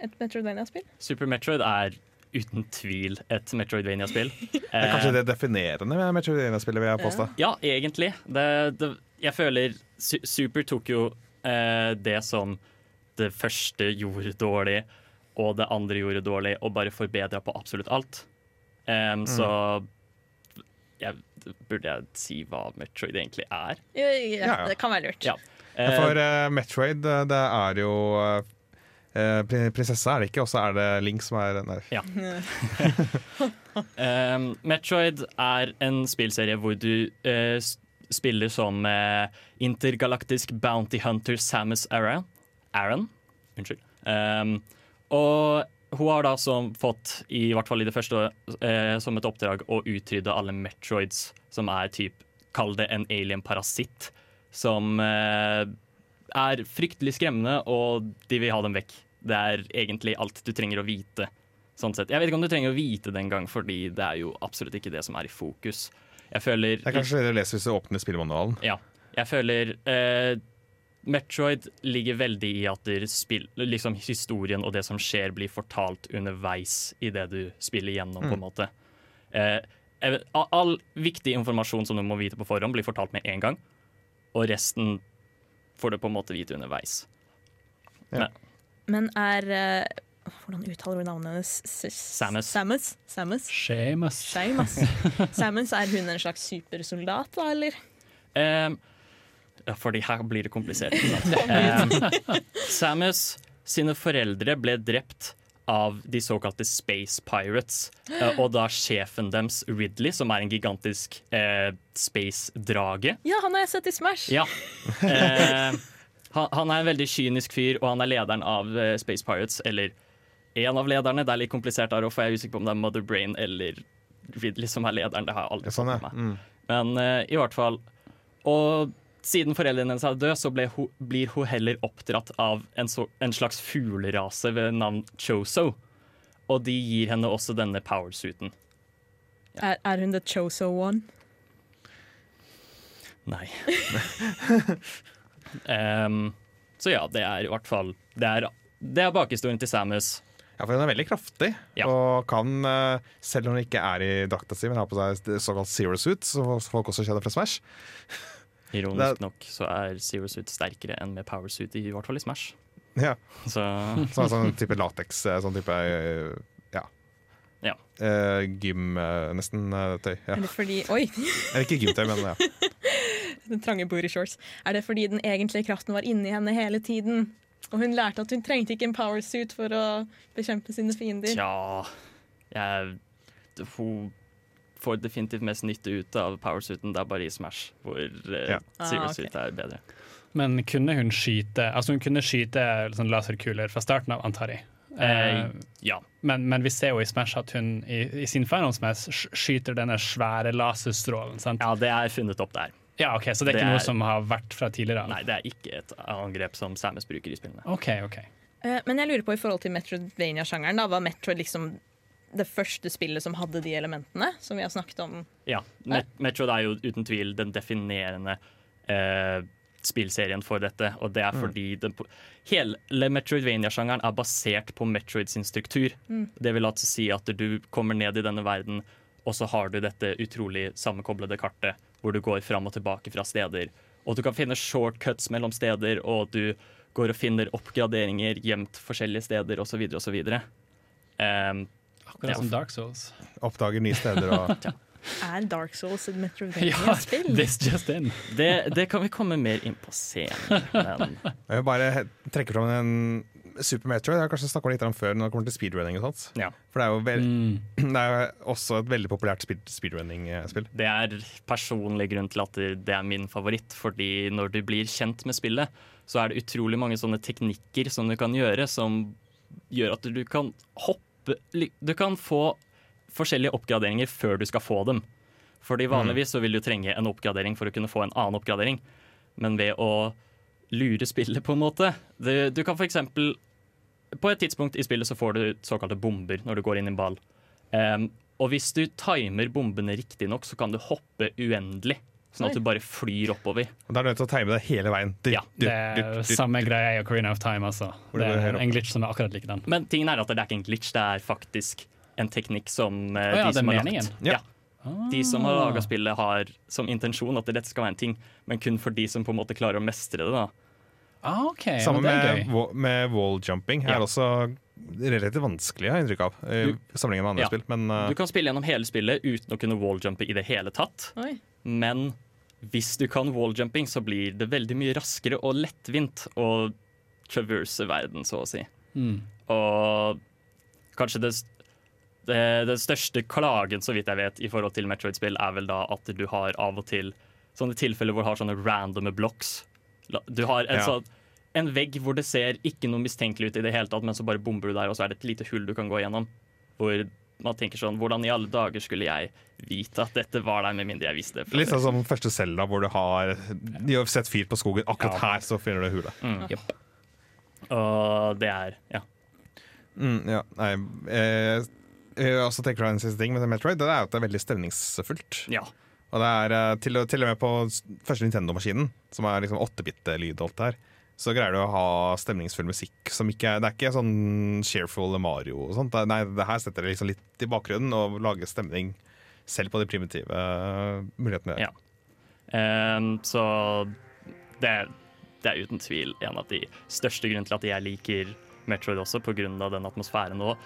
et Metroidvania-spill? Super Metroid er uten tvil et Metroidvania-spill. Det er kanskje det definerende med Metroidvania-spillet, vil jeg påstå. Ja, egentlig. Det, det, jeg føler Super tok jo eh, det som det første gjorde dårlig, og det andre gjorde dårlig, og bare forbedra på absolutt alt. Em, Så jeg, burde jeg si hva Metroid egentlig er? Ja, Ja, ja. Det kan være lurt. Ja. For uh, Metroid, eh, det er jo uh, Prinsesse er det ikke, og så er det Link som er Nei. Ja. Um, Metroid er en spillserie hvor du eh, spiller som intergalaktisk bounty hunter Samus Aran. Aran? Unnskyld. Um, og hun har da som fått, i hvert fall i det første, eh, som et oppdrag å utrydde alle Metroids, som er typ, kall det en alien-parasitt, som eh, er fryktelig skremmende, og de vil ha dem vekk. Det er egentlig alt du trenger å vite. Sånn sett. Jeg vet ikke om du trenger å vite det engang, fordi det er jo absolutt ikke det som er i fokus. Jeg føler Det er kanskje det du leser hvis du åpner spillemanualen. Ja. Jeg føler eh, Metroid ligger veldig i at spill, liksom historien og det som skjer, blir fortalt underveis i det du spiller gjennom, på en måte. Eh, all, viktig informasjon som du må vite på forhånd, blir fortalt med en gang. Og resten får du på en måte vite underveis. Men er uh, Hvordan uttaler du navnet hennes? Samus. Samus? Samus? Shamus. Samus. Samus, er hun en slags supersoldat, da, eller? Eh, ja, fordi her blir det komplisert. Eh, Samus sine foreldre ble drept av de såkalte Space Pirates. eh, og da sjefen deres, Ridley, som er en gigantisk eh, space-drage Ja, han har jeg sett i Smash! Ja. Eh, han, han er en veldig kynisk fyr, og han er lederen av eh, Space Pirates. Eller en av lederne. Det er litt komplisert der, og for jeg er usikker på om det er Mother Brain eller Ridley som er lederen. Det har jeg aldri Sånn, fått med meg. Mm. Men eh, i hvert fall Og siden foreldrene hennes er døde, så ble hun, blir hun heller oppdratt av en, så, en slags fuglerase ved navn Choso. Og de gir henne også denne powersuiten. Er, er hun the choso one? Nei. um, så ja, det er i hvert fall Det er, det er bakhistorien til Samus. Ja, for hun er veldig kraftig, Ja. og kan, eh, selv om hun ikke er i drakta si, men har på seg såkalt zero suit, som folk også kjenner fra Smash. Ironisk Det nok så er Zero Suit sterkere enn med Power Suit, i hvert fall i Smash. Ja, Så Sånn, sånn type lateks, eh, sånn type eh, ja. Ja. Eh, gym, eh, nesten, tøy. Ja. Eller fordi Oi! Eller ikke gymtøy, men ja. Den trange booty shorts. Er det fordi den egentlige kraften var inni henne hele tiden? Og hun lærte at hun trengte ikke en power suit for å bekjempe sine fiender? tja jeg, Hun får definitivt mest nytte ut av Powersuiten. Det er bare i Smash hvor eh, Ja. Zero Ah. Suit er bedre. Men kunne hun skyte Altså hun kunne skyte liksom laserkuler fra starten av, antar jeg. Eh, Eh, ja. men, men vi ser jo i Smash at hun i, i sin Final Smash skyter denne svære laserstrålen. Sant? Ja. det er funnet opp der. Ja, ok, Så det er Det ikke noe er- som har vært fra tidligere? av? Nei, det er ikke et angrep som Samus bruker i spillene. OK, OK. Eh, Men jeg lurer på i forhold til Metroidvania-sjangeren, da var Metroid liksom det første spillet som hadde de elementene som vi har snakket om? Ja, Met Metroid er jo uten tvil den definerende eh, spillserien for dette. Og det er fordi den, på- hele Metroidvania-sjangeren er basert på Metroid sin struktur. Det vil altså si at du kommer ned i denne verden, og så har du dette utrolig sammenkoblede kartet hvor du går fram og tilbake fra steder. Og du kan finne shortcuts mellom steder, og du går og finner oppgraderinger gjemt forskjellige steder, osv. osv. Um, Akkurat Ja. som Dark Souls. Oppdager nye steder og Er Dark Souls et Ja, Metroidvania-spill? this just in. det, det kan vi komme mer inn på senere. Men Jeg vil bare trekke fram en Super Metroid. Jeg har kanskje snakka litt om før når det kommer til speedrunning. og sånt ja. For det er jo vel, Mm. det er jo også et veldig populært speed, speedrunning-spill. Det er personlig grunn til at det er min favoritt. Fordi når du blir kjent med spillet, så er det utrolig mange sånne teknikker som du kan gjøre, som gjør at du kan hoppe Du kan få forskjellige oppgraderinger før du skal få dem. Fordi vanligvis så vil du trenge en oppgradering for å kunne få en annen oppgradering. Men ved å lure spillet, på en måte Du, du kan eksempel På et tidspunkt i spillet så får du såkalte bomber når du går inn i en ball. Um, og hvis du timer bombene riktig nok, så kan du hoppe uendelig. Sånn at du bare flyr oppover. Og Da er du nødt til å time det hele veien. Du, Ja, du, Det er du, du, samme greia i Ocarina of Time, altså. Det er en glitch som er akkurat likedan. Men tingen er at det er ikke en glitch, det er faktisk en teknikk som eh, oh, ja, de som har meningen? lagt ja. De som har laga spillet, har som intensjon at dette skal være en ting, men kun for de som på en måte klarer å mestre det. da. Ah, OK, ja, Samme med, med wall jumping. Ja. Er også relativt vanskelig, har jeg inntrykk av. I sammenlignet med andre Ja. spill. Men uh... Du kan spille gjennom hele spillet uten å kunne walljumpe i det hele tatt. Oi. Men hvis du kan walljumping, så blir det veldig mye raskere og lettvint å traverse verden, så å si. Mm. Og kanskje det, det, det største klagen, så vidt jeg vet, i forhold til Metroid-spill, er vel da at du har av og til sånne tilfeller hvor du har sånne randomme blocks. Du har en, Ja. sånn, en vegg hvor det ser ikke noe mistenkelig ut i det hele tatt, men så bare bomber du der, og så er det et lite hull du kan gå gjennom. Hvor man tenker sånn Hvordan i alle dager skulle jeg vite at dette var der, med mindre jeg visste det? litt sånn som første Selda, hvor du har De har sett fyr på skogen. Akkurat Ja. her så finner du hula. Mm. Og det er Ja. Mm, ja, nei, eh, jeg også tenker på en siste ting med Metroid. Det er jo at det er veldig stemningsfullt. ja. Og det er eh, til, og- til og med på første Nintendo-maskinen, som er liksom 8-bit-lyd og alt det her, så greier du å ha stemningsfull musikk som ikke Det er ikke sånn cheerful Mario og sånt. Nei, det her setter det liksom litt i bakgrunnen og lager stemning selv på de primitive eh, mulighetene. Ja. Um, så det, det er uten tvil en av de største grunnene til at jeg liker Metroid også, pga. den atmosfæren og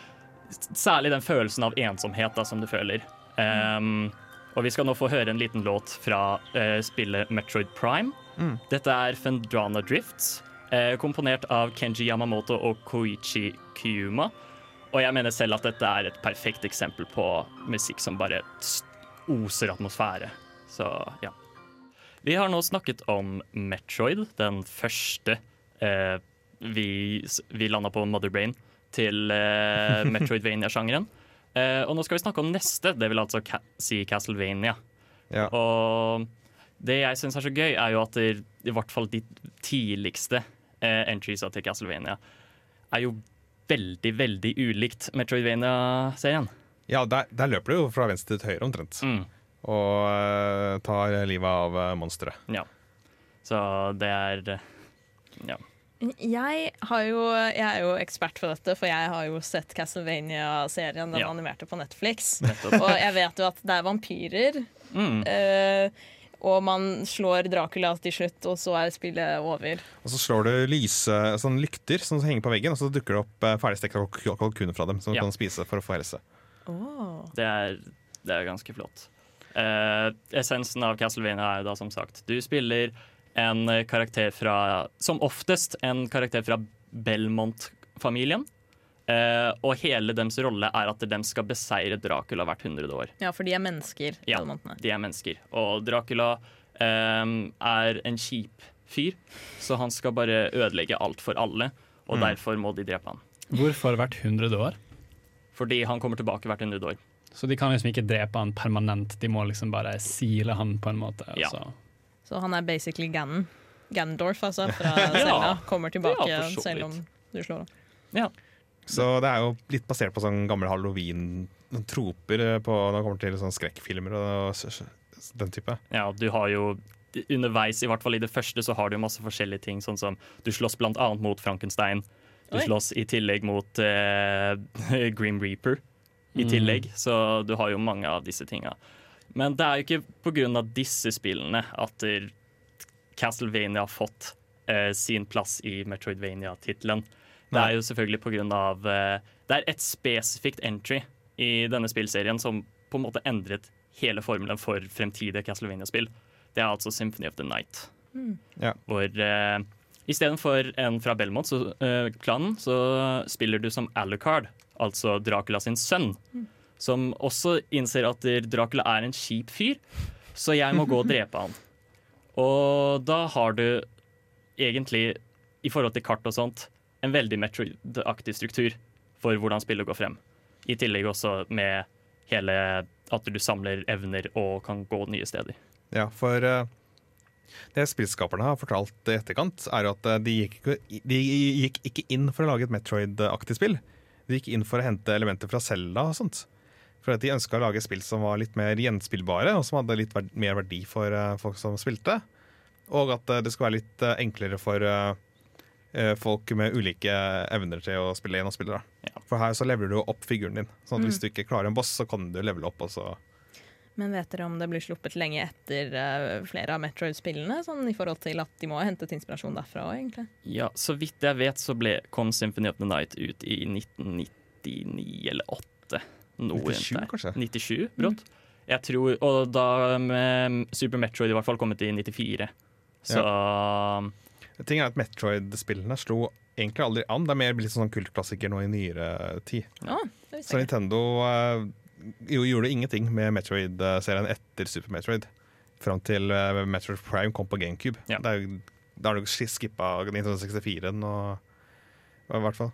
særlig den følelsen av ensomhet da, som du føler. Um, og vi skal nå få høre en liten låt fra uh, spillet Metroid Prime. Dette er Fendrana Drifts, eh, komponert av Kenji Yamamoto og Koichi Kyuma. Og jeg mener selv at dette er et perfekt eksempel på musikk som bare oser atmosfære. Så ja. Vi har nå snakket om Metroid, den første eh, vi, vi landa på Motherbrain til eh, Metroidvania-sjangeren. Eh, og nå skal vi snakke om neste, det vil altså si Castlevania. Ja. Og det jeg syns er så gøy, er jo at det, i hvert fall de tidligste eh, entries til Castlevania er jo veldig, veldig ulikt Metroidvania-serien. Ja, der, der løper du jo fra venstre til høyre omtrent, Mm. og eh, tar livet av uh, monsteret. Ja. Så det er eh, Ja. Jeg, har jo, jeg er jo ekspert på dette, for jeg har jo sett Castlevania-serien, den Ja. animerte på Netflix. Nettopp. Og jeg vet jo at det er vampyrer, Mm. eh, og man slår Dracula til slutt, og så er spillet over. Og så slår du lyse, sånn lykter som henger på veggen, og så dukker det opp uh, ferdigstekte kalk- kalkuner fra dem som Ja. du kan spise for å få helse. Det er, det er ganske flott. Eh, essensen av Castlevania er jo da som sagt Du spiller en eh, karakter fra Som oftest en karakter fra Belmont-familien. Eh, og hele deres rolle er at de skal beseire Dracula hvert hundrede år. Ja, for de er mennesker. Ja, de er mennesker. Og Dracula um, er en kjip fyr, så han skal bare ødelegge alt for alle. Og derfor må de drepe han. Hvorfor hvert hundrede år? Fordi han kommer tilbake hvert hundrede år. Så de kan liksom ikke drepe han permanent, de må liksom bare sile han på en måte. Ja. altså. Så han er basically Ganon. Gandorf, altså, fra Zelda. Kommer tilbake Ja, så selv om du slår ham. Ja. Så det er jo litt basert på sånn gamle halloween-troper eh, på når det kommer til sånn skrekkfilmer og den type. Ja, du har jo underveis, i hvert fall i det første, så har du masse forskjellige ting. Sånn som du slåss blant annet mot Frankenstein. Du Oi. slåss i tillegg mot eh, Grim Reaper i tillegg. Så du har jo mange av disse tinga. Men det er jo ikke av disse spillene at eh, Castlevania har fått eh, sin plass i Metroidvania-tittelen. Det er jo selvfølgelig på grunn av eh, Det er et spesifikt entry i denne spillserien som på en måte endret hele formelen for fremtidige Castlevania-spill. Det er altså Symphony of the Night. Ja. Hvor uh, istedenfor en fra Belmont-klanen, så spiller du som Alucard, altså Dracula sin sønn. Som også innser at Dracula er en kjip fyr, så jeg må gå og drepe han. Og da har du egentlig, i forhold til kart og sånt, en veldig Metroid-aktig struktur for hvordan spillet går frem. I tillegg også med hele at du samler evner og kan gå nye steder. Ja, for uh, det spillskaperne har fortalt i etterkant, er at eh, de gikk, de gikk ikke inn for å lage et Metroid-aktig spill. De gikk inn for å hente elementer fra Zelda og sånt. For at de ønska å lage spill som var litt mer gjenspillbare, og som hadde litt mer verdi for uh, folk som spilte. Og at uh, det skulle være litt enklere for eh, folk med ulike evner til å spille inn og spille. Da. Ja. For her så leveler du opp figuren din. Sånn at Hvis du ikke klarer en boss, så kan du levele opp. Og så Men vet dere om det blir sluppet lenge etter eh, flere av Metroid-spillene? Sånn i forhold til at de må ha hentet inspirasjon derfra òg, egentlig. Ja, så vidt jeg vet så ble, kom Symphony of the Night ut i 1999 eller 8. Noe 97 rundt der. kanskje? 97, brått. Jeg tror, og da med Super Metroid i hvert fall kommet i 94. Så Ting er at Metroid-spillene slo egentlig aldri an. Det er mer blitt sånn kultklassiker nå i nyere tid. Ja, Så. Nintendo jo, gjorde ingenting med Metroid-serien etter Super Metroid. Fram til eh, Metroid Prime kom på GameCube. Ja. Er jo- Da har du skippa 1964-en og I hvert fall.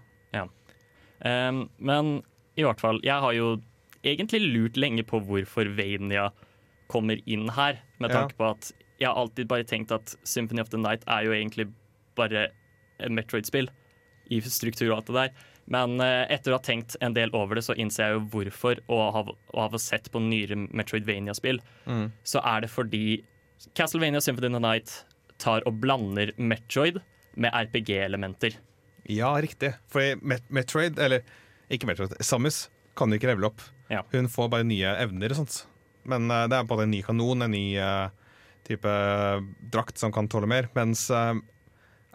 Um, men i hvert fall, jeg har jo egentlig lurt lenge på hvorfor Vania kommer inn her, med Ja. tanke på at jeg har alltid bare tenkt at Symphony of the Night er jo egentlig bare et Metroid-spill i struktur og alt det der. Men eh, etter å ha tenkt en del over det, så innser jeg jo hvorfor, og av og ha sett på nyere Metroidvania-spill, Mm. så er det fordi Castlevania Symphony of the Night tar og blander Metroid med RPG-elementer. Ja, riktig. For Met Metroid, eller ikke Metroid, Samus kan jo ikke levele opp. Ja. Hun får bare nye evner og sånt. Men uh, det er både en ny kanon, en ny eh, type eh, drakt som kan tåle mer. Mens uh,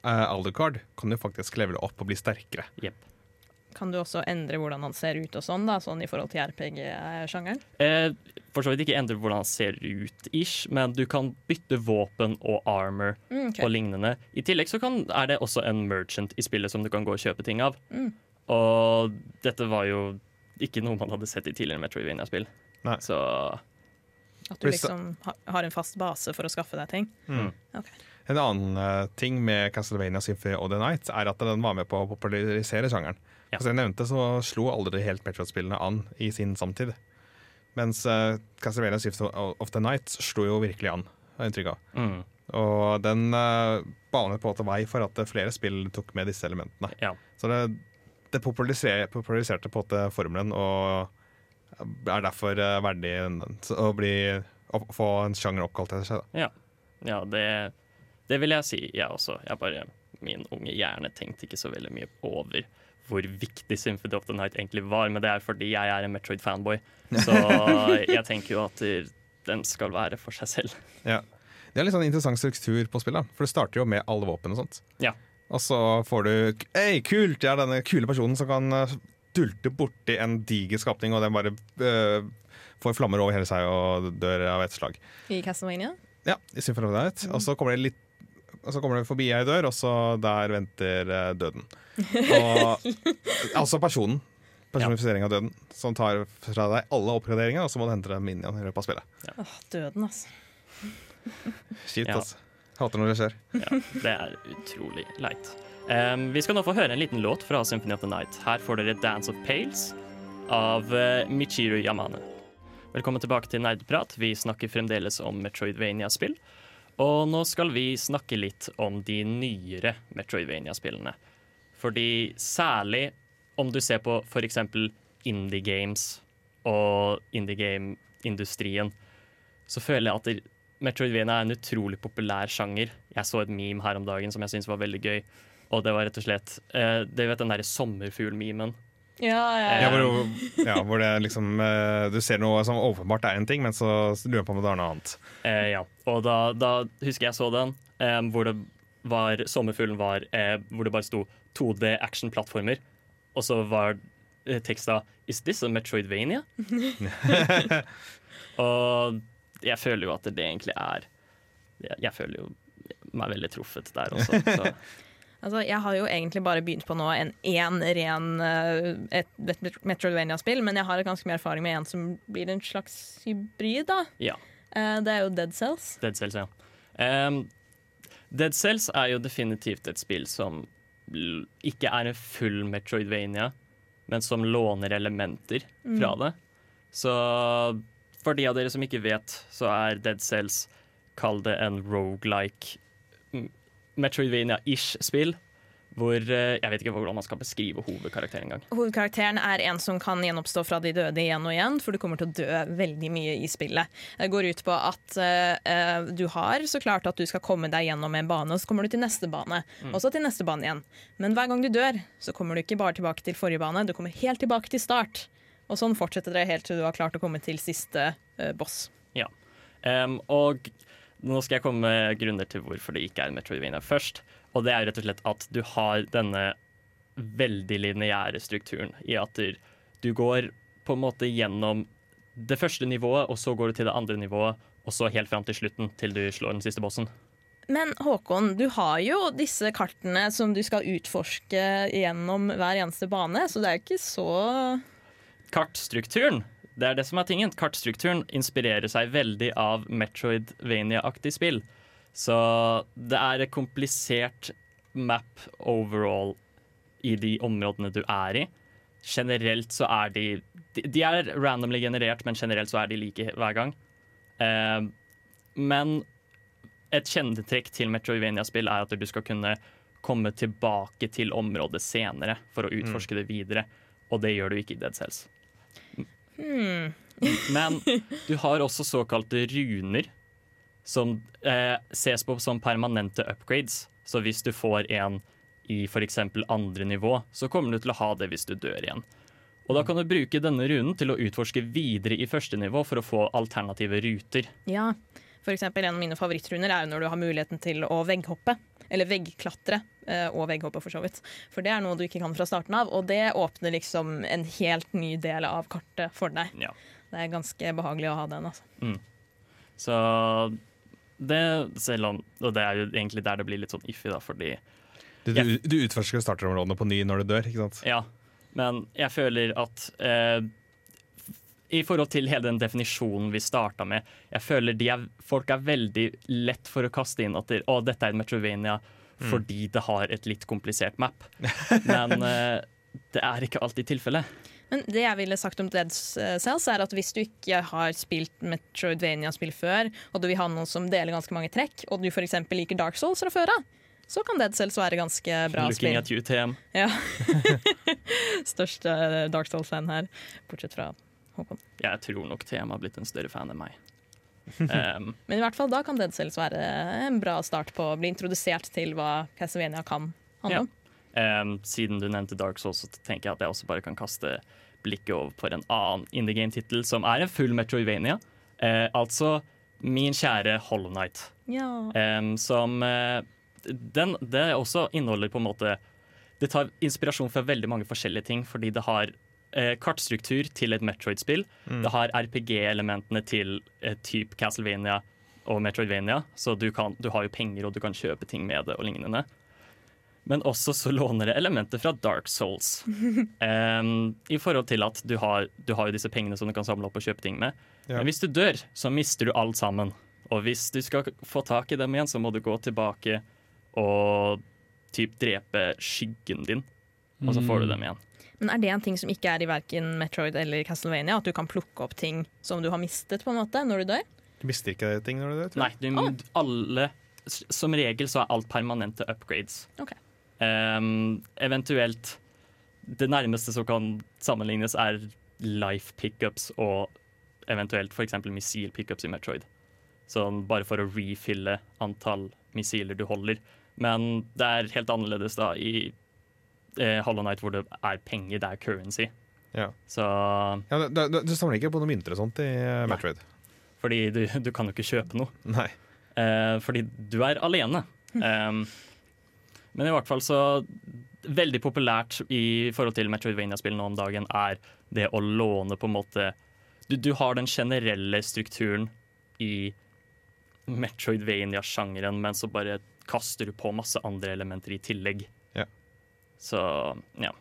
Aldercard kan jo faktisk levele opp og bli sterkere. Yep. Kan du også endre hvordan han ser ut og sånn, da, sånn i forhold til RPG-sjangeren? Eh, for så vidt ikke endre hvordan han ser ut, ish, men du kan bytte våpen og armor Mm, okay. og lignende. I tillegg så kan, er det også en merchant i spillet som du kan gå og kjøpe ting av. Mm. Og dette var jo ikke noe man hadde sett i tidligere Metroidvania-spill. Så At du liksom har en fast base for å skaffe deg ting? Mm. Okay. En annen eh, ting med Castlevania Symphony of the Night er at den var med på å popularisere sjangeren. Ja. Som jeg nevnte, så slo aldri helt Metroid-spillene an i sin samtid. Mens uh, Castlevania Symphony of the Night slo jo virkelig an, har jeg inntrykk av. mm, Og den uh, banet på en måte vei for at flere spill tok med disse elementene. ja. Så det, det populariserte, populariserte på en måte formelen og er derfor eh, verdig å bli, å få en sjanger oppkalt etter seg. Da. ja det, det vil jeg si, jeg også. Jeg bare, min unge hjerne tenkte ikke så veldig mye over hvor viktig Symphony of the Night egentlig var, men det er fordi jeg er en Metroid-fanboy. Så jeg tenker jo at den skal være for seg selv. Ja. Det er litt sånn interessant struktur på spillet, for det starter jo med alle våpen og sånt. Ja. Og så får du Hei, kult! Jeg er denne kule personen som kan eh, dulte borti en diger skapning, og den bare uh, får flammer over hele seg og dør av et slag. I Castlevania? Ja, i Symphony of the Night. Og så kommer det litt og så kommer det forbi ei dør, og så der venter eh, døden. Og, altså personen. Personifisering av døden. Som tar fra deg alle oppgraderingene, og så må du hente deg minion i løpet av spillet. Åh, døden, altså. Kjipt, Ja. altså. Hater når det skjer. Ja, det er utrolig leit. Um, vi skal nå få høre en liten låt fra Symphony of the Night. Her får dere 'Dance of Pales' av uh, Michiru Yamane. Velkommen tilbake til Nerdprat. Vi snakker fremdeles om Metroidvania-spill. Og nå skal vi snakke litt om de nyere Metroidvania-spillene. Fordi særlig om du ser på f.eks. indie games og indie game-industrien, så føler jeg at Metroidvania er en utrolig populær sjanger. Jeg så et meme her om dagen som jeg syntes var veldig gøy. Og det var rett og slett eh, Det vet den derre sommerfuglmimen. Ja, ja, Ja, ja. hvor, ja, hvor det liksom eh, Du ser noe som åpenbart er en ting, men så lurer på om det er noe annet. Eh, ja. Og da, da husker jeg så den, eh, hvor det var Sommerfuglen var eh, Hvor det bare sto 2D action-plattformer. Og så var eh, teksta 'Is this a Metroidvania?' og jeg føler jo at det egentlig er Jeg, jeg føler jo meg veldig truffet der også. Så. Altså, jeg har jo egentlig bare begynt på nå en én ren eh, et, et Metroidvania-spill, men jeg har ganske mye erfaring med en som blir en slags hybrid. da. Ja. Eh, det er jo Dead Cells. Dead Cells, ja. Um, Dead Cells er jo definitivt et spill som ikke er en full Metroidvania, men som låner elementer fra det. Så for de av dere som ikke vet, så er Dead Cells Kall det en rogelike Metroidvania-ish spill, Hvor eh, Jeg vet ikke hvordan man skal beskrive hovedkarakteren engang. Hovedkarakteren er en som kan gjenoppstå fra de døde igjen og igjen, for du kommer til å dø veldig mye i spillet. Det går ut på at eh, du har så klart at du skal komme deg gjennom en bane, og så kommer du til neste bane, og så til neste bane igjen. Men hver gang du dør, så kommer du ikke bare tilbake til forrige bane, du kommer helt tilbake til start. Og sånn fortsetter det helt til du har klart å komme til siste uh, boss. Ja. Um, og nå skal jeg komme med grunner til hvorfor det ikke er Metroidvania først. Og det er rett og slett at du har denne veldig lineære strukturen i at du, du går på en måte gjennom det første nivået, og så går du til det andre nivået, og så helt fram til slutten, til du slår den siste bossen. Men Håkon, du har jo disse kartene som du skal utforske gjennom hver eneste bane, så det er jo ikke så Kartstrukturen det er det som er tingen. Kartstrukturen inspirerer seg veldig av Metroidvania-aktig spill. Så det er et komplisert map overall i de områdene du er i. Generelt så er de De, er randomly generert, men generelt så er de like hver gang. Eh, men et kjennetrekk til Metroidvania-spill er at du skal kunne komme tilbake til området senere for å utforske det videre. Og det gjør du ikke i Dead Cells. Men du har også såkalte runer, som eh, ses på som permanente upgrades. Så hvis du får en i f.eks. andre nivå, så kommer du til å ha det hvis du dør igjen. Og da kan du bruke denne runen til å utforske videre i første nivå for å få alternative ruter. Ja. For eksempel, en av mine favorittruner er når du har muligheten til å vegghoppe. Eller veggklatre. Eh, Og vegghoppe, for så vidt. For det er noe du ikke kan fra starten av, og det åpner liksom en helt ny del av kartet for deg. Ja. Det er ganske behagelig å ha den. altså. Så det selv om Og det er jo egentlig der det blir litt sånn iffy, da, fordi Du, du, du utforsker starterområdene på ny når du dør, ikke sant? Ja, men jeg føler at eh, I forhold til hele den definisjonen vi starta med, jeg føler de er, folk er veldig lett for å kaste inn at de, å, dette er en Metrovania fordi det har et litt komplisert map. Men eh, det er ikke alltid tilfellet. Men det jeg ville sagt om Dead Cells, er at hvis du ikke har spilt Metroidvania-spill før, og du vil ha noe som deler ganske mange trekk, og du f.eks. liker Dark Souls fra før av, så kan Dead Cells være ganske bra Looking spill. at you, TM. Ja. Største Dark Souls-fan her, bortsett fra Håkon. Jeg tror nok TM har blitt en større fan enn meg. Um, Men i hvert fall da kan Dead Cells være en bra start på å bli introdusert til hva Castlevania kan handle Ja. Um, siden du nevnte Dark Souls, så tenker jeg at jeg også bare kan kaste blikket over på en annen indie game-tittel som er en full Metroidvania. Uh, altså min kjære Hollow Knight. Ja. Um, som uh, den, Det også inneholder på en måte Det tar inspirasjon fra veldig mange forskjellige ting, fordi det har eh, kartstruktur til et Metroid-spill. Det har RPG-elementene til et type Castlevania og Metroidvania, så du, kan, du har jo penger og du kan kjøpe ting med det og lignende. Men også så låner det elementer fra Dark Souls. Um, I forhold til at du har, du har jo disse pengene som du kan samle opp og kjøpe ting med. Ja. Men hvis du dør, så mister du alt sammen. Og hvis du skal få tak i dem igjen, så må du gå tilbake og typ drepe skyggen din. Og så får du dem igjen. Men er det en ting som ikke er i verken Metroid eller Castlevania? At du kan plukke opp ting som du har mistet på en måte når du dør? Du mister ikke ting når du dør? tror jeg. Nei, du, alle Som regel så er alt permanente upgrades. Okay. Um, eventuelt Det nærmeste som kan sammenlignes, er life pickups og eventuelt f.eks. missil pickups i Metroid. Sånn bare for å refille antall missiler du holder. Men det er helt annerledes da i eh, Hollow Knight, hvor det er penger, det er currency. Ja. Så Ja, du, du, du samler ikke på noe mynter og sånt i eh, Metroid? Fordi du, du kan jo ikke kjøpe noe. Nei. Eh, fordi du er alene. Um, men i hvert fall så Veldig populært i forhold til Metroidvania-spill nå om dagen er det å låne på en måte Du, du har den generelle strukturen i Metroidvania-sjangeren, men så bare kaster du på masse andre elementer i tillegg. Så ja.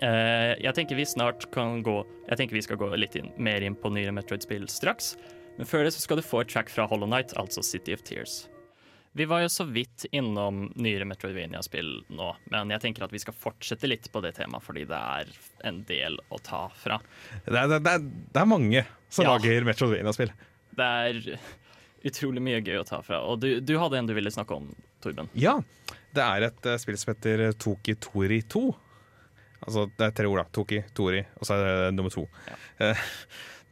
Eh, jeg tenker vi snart kan gå Jeg tenker vi skal gå litt inn, mer inn på nyere Metroid-spill straks. Men før det så skal du få et track fra Hollow Knight, altså City of Tears. Vi var jo så vidt innom nyere Metroidvania-spill nå, men jeg tenker at vi skal fortsette litt på det temaet, fordi det er en del å ta fra. Det er, det er, det er mange som Ja. lager Metroidvania-spill. Det er utrolig mye gøy å ta fra. Og du, du hadde en du ville snakke om Torben? Ja, det er et eh, spill som heter Toki Tori 2. Altså, det er tre ord, da. Toki, Tori, og så er det nummer to. Eh,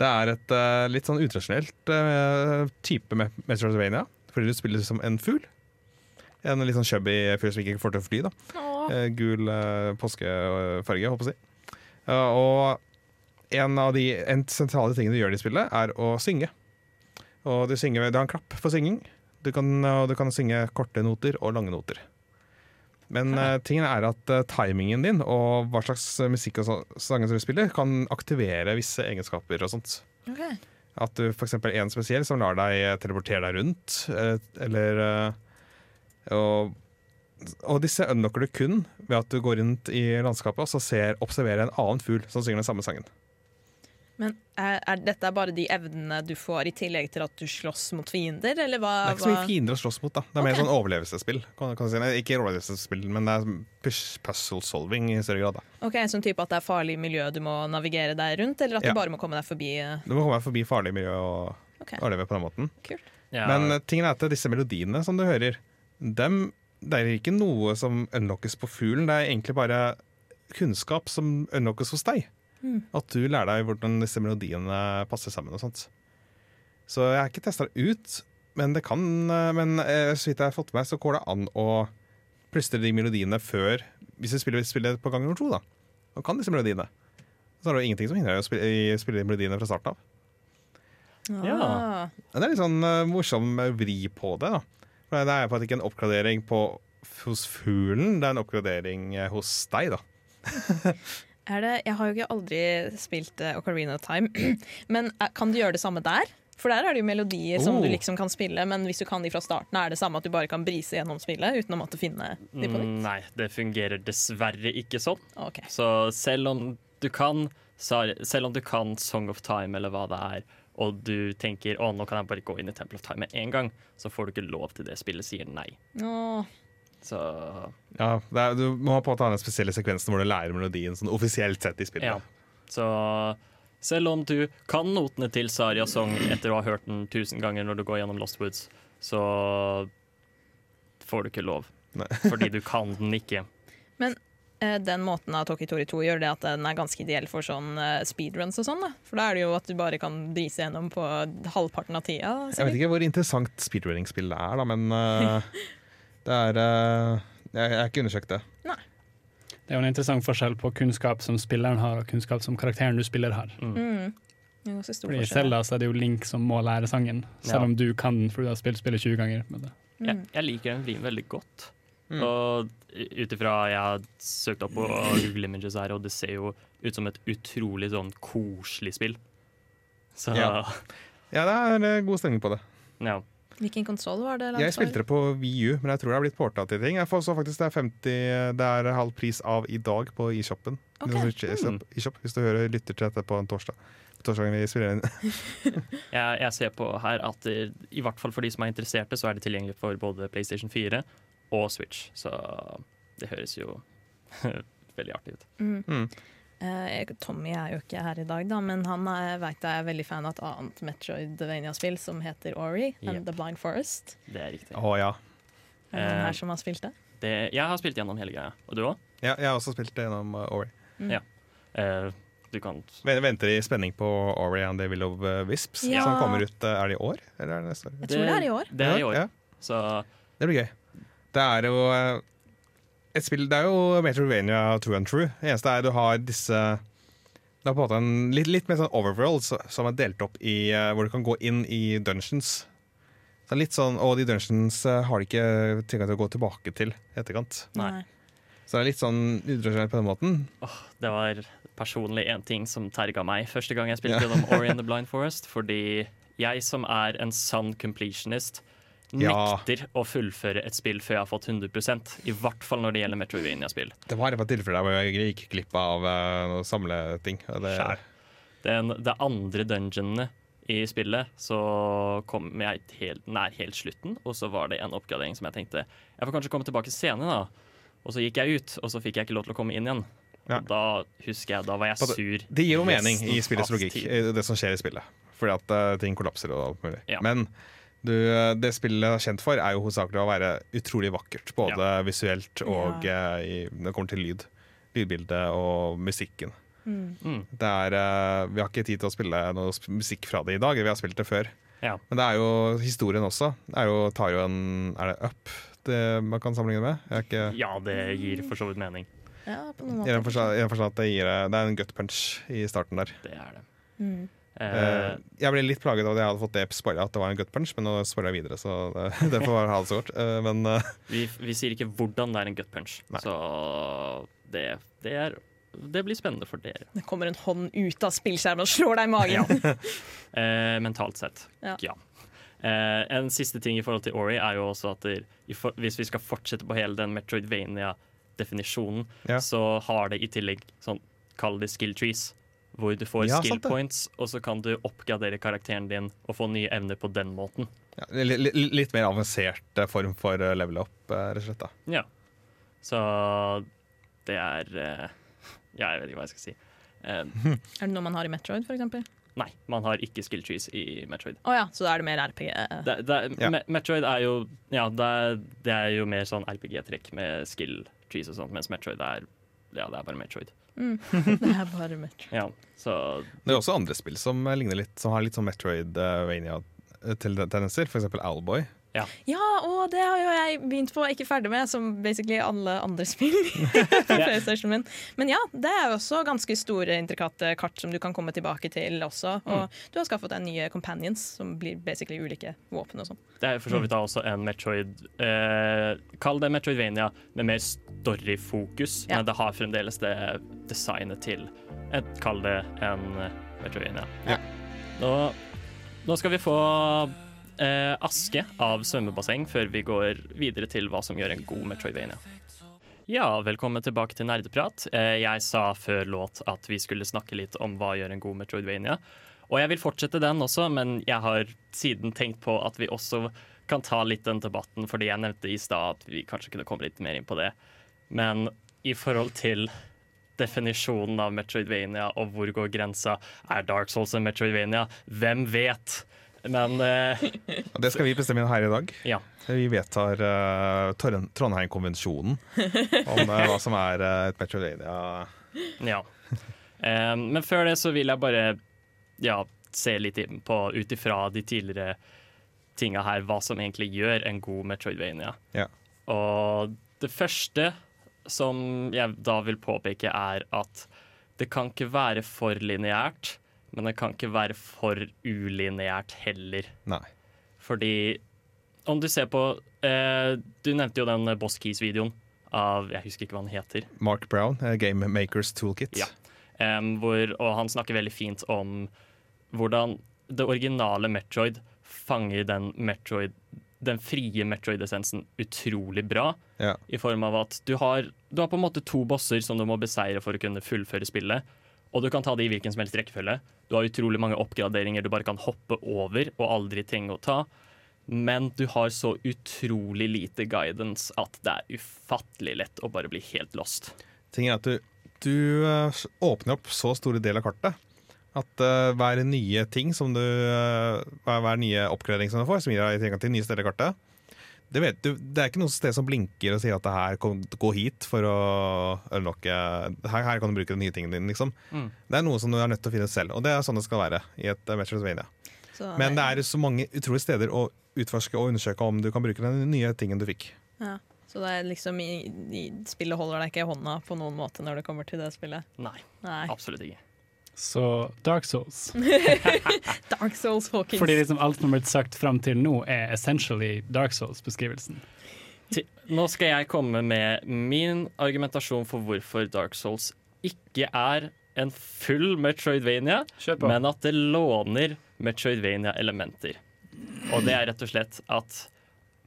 Det er et eh, litt sånn utradisjonelt eh, type med Metroidvania. Fordi du spiller som en fugl. En litt sånn chubby fyr som ikke får til å fly. da Åh. Eh, Gul eh, påskefarge, håper jeg å si. Eh, og en av de en sentrale tingene du gjør i spillet, er å synge. Og du, synger, du har en klapp for synging. Du kan, du kan synge korte noter og lange noter. Men uh, tingen er at uh, timingen din og hva slags musikk og så- sanger som du spiller, kan aktivere visse egenskaper og sånt. Okay. At du f.eks. en spesiell som lar deg eh, teleportere deg rundt, eh, eller eh, og, og disse unlocker du kun ved at du går rundt i landskapet og så ser, observerer en annen fugl som synger den samme sangen. Men er, er dette bare de evnene du får i tillegg til at du slåss mot fiender, eller hva? Det er ikke så mye fiender å slåss mot. da Det er mer Ok. sånn overlevelsesspill. Kan, kan si. Nei, ikke overlevelsesspill, men det er puzzle solving i større grad. da Ok, Sånn type at det er farlig miljø du må navigere deg rundt, eller at Ja. du bare må komme deg forbi? eh, Du må komme deg forbi farlig miljø og okay. overleve på den måten. kult. Ja, Men eh, tingen er at disse melodiene som du hører, dem, det er ikke noe som unlockes på fuglen. Det er egentlig bare kunnskap som unlockes hos deg. Mm. At du lærer deg hvordan disse melodiene passer sammen og sånt. Så jeg har ikke testa det ut, men det kan eh, Men eh, så vidt jeg har fått med meg, så går det an å plystre de melodiene før Hvis du spiller spiller på gang nummer to, da. Og kan disse melodiene. Så er det jo ingenting som hindrer deg å spille, spille de melodiene fra starten av. Ja. Ah. Det er litt sånn eh, morsom vri på det. da For Det er faktisk ikke en oppgradering på, hos fuglen, det er en oppgradering hos deg. da det, jeg har jo ikke aldri spilt uh, Ocarina of Time, men eh, kan du gjøre det samme der? For der er det jo melodier som Oh. du liksom kan spille, men hvis du kan de fra starten, er det samme at du bare kan brise gjennom spillet uten å måtte finne de på mm, nei, det fungerer dessverre ikke sånn. Okay. Så selv om du kan Selv om du kan Song of Time eller hva det er, og du tenker å nå kan jeg bare gå inn i Temple of Time med en gang, så får du ikke lov til det. Spillet sier nei. Åh. Så Ja, det er, Du må på en måte ha den spesielle sekvensen hvor du lærer melodien sånn offisielt sett i spillet. ja. Så selv om du kan notene til Saria Song etter å ha hørt den tusen ganger når du går gjennom Lost Woods, så får du ikke lov. Nei. Fordi du kan den ikke. Men Den måten av Toki Tori 2 gjør det at den er ganske ideell for sånn eh, speedruns og sånn. da. For da er det jo at du bare kan brise gjennom på halvparten av tida. Jeg vet ikke hvor interessant speedrunning-spillet er, da, men eh, det er uh, Jeg jeg har ikke undersøkt det. Det er jo en interessant forskjell på kunnskap som spilleren har, og kunnskap som karakteren du spiller har. Mm. Mm. Det er stor Fordi I Selda er det jo Link som må lære sangen, Ja. selv om du kan den fordi du har spilt spillet 20 ganger. med det. Jeg, Mm. jeg liker den vrien veldig godt. Mm. Og ut ifra Jeg har søkt opp på Google Images her, og det ser jo ut som et utrolig sånn koselig spill. Så Ja. Ja, det er eh, god stemning på det. ja. Hvilken konsoll var det? Jeg spilte det på VU, men jeg tror det er blitt porta til ting. Jeg får så faktisk det er 50 Det er halv pris av i dag på eShopen. Ok. E-shop, eShop, hvis du hører lytter til dette på en torsdag. Torsdagen vi spiller inn. Jeg, jeg ser på her at det, i hvert fall for de som er interesserte, så er det tilgjengelig for både PlayStation 4 og Switch. Så det høres jo veldig artig ut. Mm. Mm. Eh, Tommy er jo ikke her i dag, da, men han veit vet jeg er veldig fan av et annet Metroidvania-spill som heter Ori and Yep. The Blind Forest. Det er riktig. Å ja. Er det noen Eh, her som har spilt det? Det, jeg har spilt gjennom hele greia. Og du òg? ja. Jeg har også spilt det gjennom uh, Ori. Eh, du kan Venter i spenning på Ori and the Will of uh, Wisps, Ja. som kommer ut uh, Er det i år? Eller er det neste år? Jeg tror det er i år. Det er i år. Ja, Så det blir gøy. Det er jo uh, et spill Det er jo Metrovania true and true. Det eneste er du har disse Det er på en måte en litt, litt mer sånn overworld som er delt opp i uh, hvor du kan gå inn i dungeons. Så litt sånn, Og de dungeons uh, har de ikke tilgang til å gå tilbake til i etterkant. Nei. Så det er litt sånn utrasjonelt på den måten. det var personlig en ting som terga meg første gang jeg spilte Ja. gjennom Ori and the Blind Forest. Fordi jeg som er en sann completionist, Ja. nekter å fullføre et spill før jeg har fått 100% I hvert fall når det gjelder Metroidvania-spill. Det var et tilfeller der jeg gikk glipp av uh, samle ting. Det. Den, det andre dungeonene i spillet, så kom jeg helt, nær helt slutten, og så var det en oppgradering som jeg tenkte Jeg får kanskje komme tilbake senere, da. Og så gikk jeg ut, og så fikk jeg ikke lov til å komme inn igjen. Ja. Da husker jeg, da var jeg sur. Det gir jo mening i spillets logikk, eh, det som skjer i spillet. Fordi at eh, ting kollapser og alt mulig. Ja. Men Du, eh, det spillet er kjent for, er jo hovedsakelig å være utrolig vakkert. Både visuelt og ja. i, når det kommer til lyd. Lydbildet og musikken. Mm. Det er, eh, vi har ikke tid til å spille noe musikk fra det i dag. Vi har spilt det før. Ja. Men det er jo historien også. Det er jo, tar jo en Er det Up det man kan sammenligne med? Er ikke, ja, det gir for så vidt mening. Ja, på noen forstand i den forstand at det, gir, det er en gut punch i starten der. Det er det. Mm. Eh, Eh, jeg ble litt plaget av at jeg hadde fått det spoila at det var en gut punch, men nå spoiler jeg videre, så det, det får være ha det så godt. Uh, men uh, vi, vi sier ikke hvordan det er en gut punch, Nei. så det, det, er, det blir spennende for dere. Det kommer en hånd ut av spillskjermen og slår deg i magen. Eh, mentalt sett, Ja. ja. Eh, en siste ting i forhold til Ori er jo også at hvis vi skal fortsette på hele den Metroidvania-definisjonen, Ja. så har det i tillegg sånn, kall det skill trees, hvor du får Ja, skill sant points, og så kan du oppgradere karakteren din og få nye evner på den måten. ja, li, li, litt mer avansert eh, form for eh, level up, eh, rett og slett. da Ja. Så det er Ja, jeg vet ikke hva jeg skal si. Um, Er det noe man har i Metroid, for eksempel? nei, man har ikke skill trees i Metroid. Oh ja, så da er det mer RPG. Det, det, Ja. Me- Metroid er jo Ja, det er, det er jo mer sånn RPG-trekk med skill trees og sånt, mens Metroid er Ja, det er bare Metroid. Det er bare Metroid. Ja, så Det er også andre spill som eh, ligner litt Som har litt sånn Metroidvania-tendenser, f.eks. Owlboy. Ja, og det har jo jeg begynt på, ikke ferdig med, som basically alle andre spill på PlayStation min. Men ja, det er jo også ganske store, intrikate kart som du kan komme tilbake til også. Og du har skaffet deg nye companions, som blir basically ulike våpen og sånn. det er for så vidt da også en Metroid eh, Kall det Metroidvania med mer storyfokus, Ja. men det har fremdeles det designet til et, Kall det en Metroidvania. Ja. Nå, nå skal vi få eh, Aske av svømmebasseng før vi går videre til hva som gjør en god Metroidvania. Ja, velkommen tilbake til Nerdeprat. Eh, Jeg sa før låt at vi skulle snakke litt om hva gjør en god Metroidvania. Og jeg vil fortsette den også, men jeg har siden tenkt på at vi også kan ta litt den debatten, fordi jeg nevnte i stad at vi kanskje kunne komme litt mer inn på det. Men i forhold til definisjonen av Metroidvania og hvor går grensa, er Dark Souls en Metroidvania? Hvem vet? Men uh, det skal vi bestemme her i dag. ja. Vi vedtar uh, Trondheim-konvensjonen om uh, hva som er et Metroidvania. Ja. Um, men før det så vil jeg bare ja, se litt på ut ifra de tidligere tinga her, hva som egentlig gjør en god Metroidvania. Ja. Og det første som jeg da vil påpeke, er at det kan ikke være for lineært, men det kan ikke være for ulineært heller. Nei. Fordi om du ser på eh, Du nevnte jo den Boss Keys-videoen av Jeg husker ikke hva han heter. Mark Brown, eh, Game Makers Toolkit. Ja. Um, hvor, og han snakker veldig fint om hvordan det originale Metroid fanger den Metroid den frie Metroid-essensen utrolig bra. Ja. I form av at du har, du har på en måte to bosser som du må beseire for å kunne fullføre spillet. Og du kan ta det i hvilken som helst rekkefølge. Du har utrolig mange oppgraderinger du bare kan hoppe over og aldri trenge å ta. Men du har så utrolig lite guidance at det er ufattelig lett å bare bli helt lost. Ting er at du, du eh, åpner opp så store deler av kartet at uh, hver nye ting som du uh, hver, nye oppgradering som du får, som gir deg tilgang til nye steder i kartet, det, vet du, det er ikke noe sted som blinker og sier at det her kom, gå hit for å unlocke her, her kan du bruke den nye tingen din, liksom. Mm. Det er noe som du er nødt til å finne ut selv, og det er sånn det skal være i et Metroidvania. Så Men det er så mange utrolige steder å utforske og undersøke om du kan bruke den nye tingen du fikk. Ja. Så det er liksom i, i spillet holder deg ikke i hånda på noen måte når det kommer til det spillet. Nei, Nei. absolutt ikke. Så Dark Souls. Dark Souls, folkens. Fordi liksom alt som har blitt sagt fram til nå, er essentially Dark Souls-beskrivelsen. Nå skal jeg komme med min argumentasjon for hvorfor Dark Souls ikke er en full Metroidvania, men at det låner Metroidvania-elementer. Og det er rett og slett at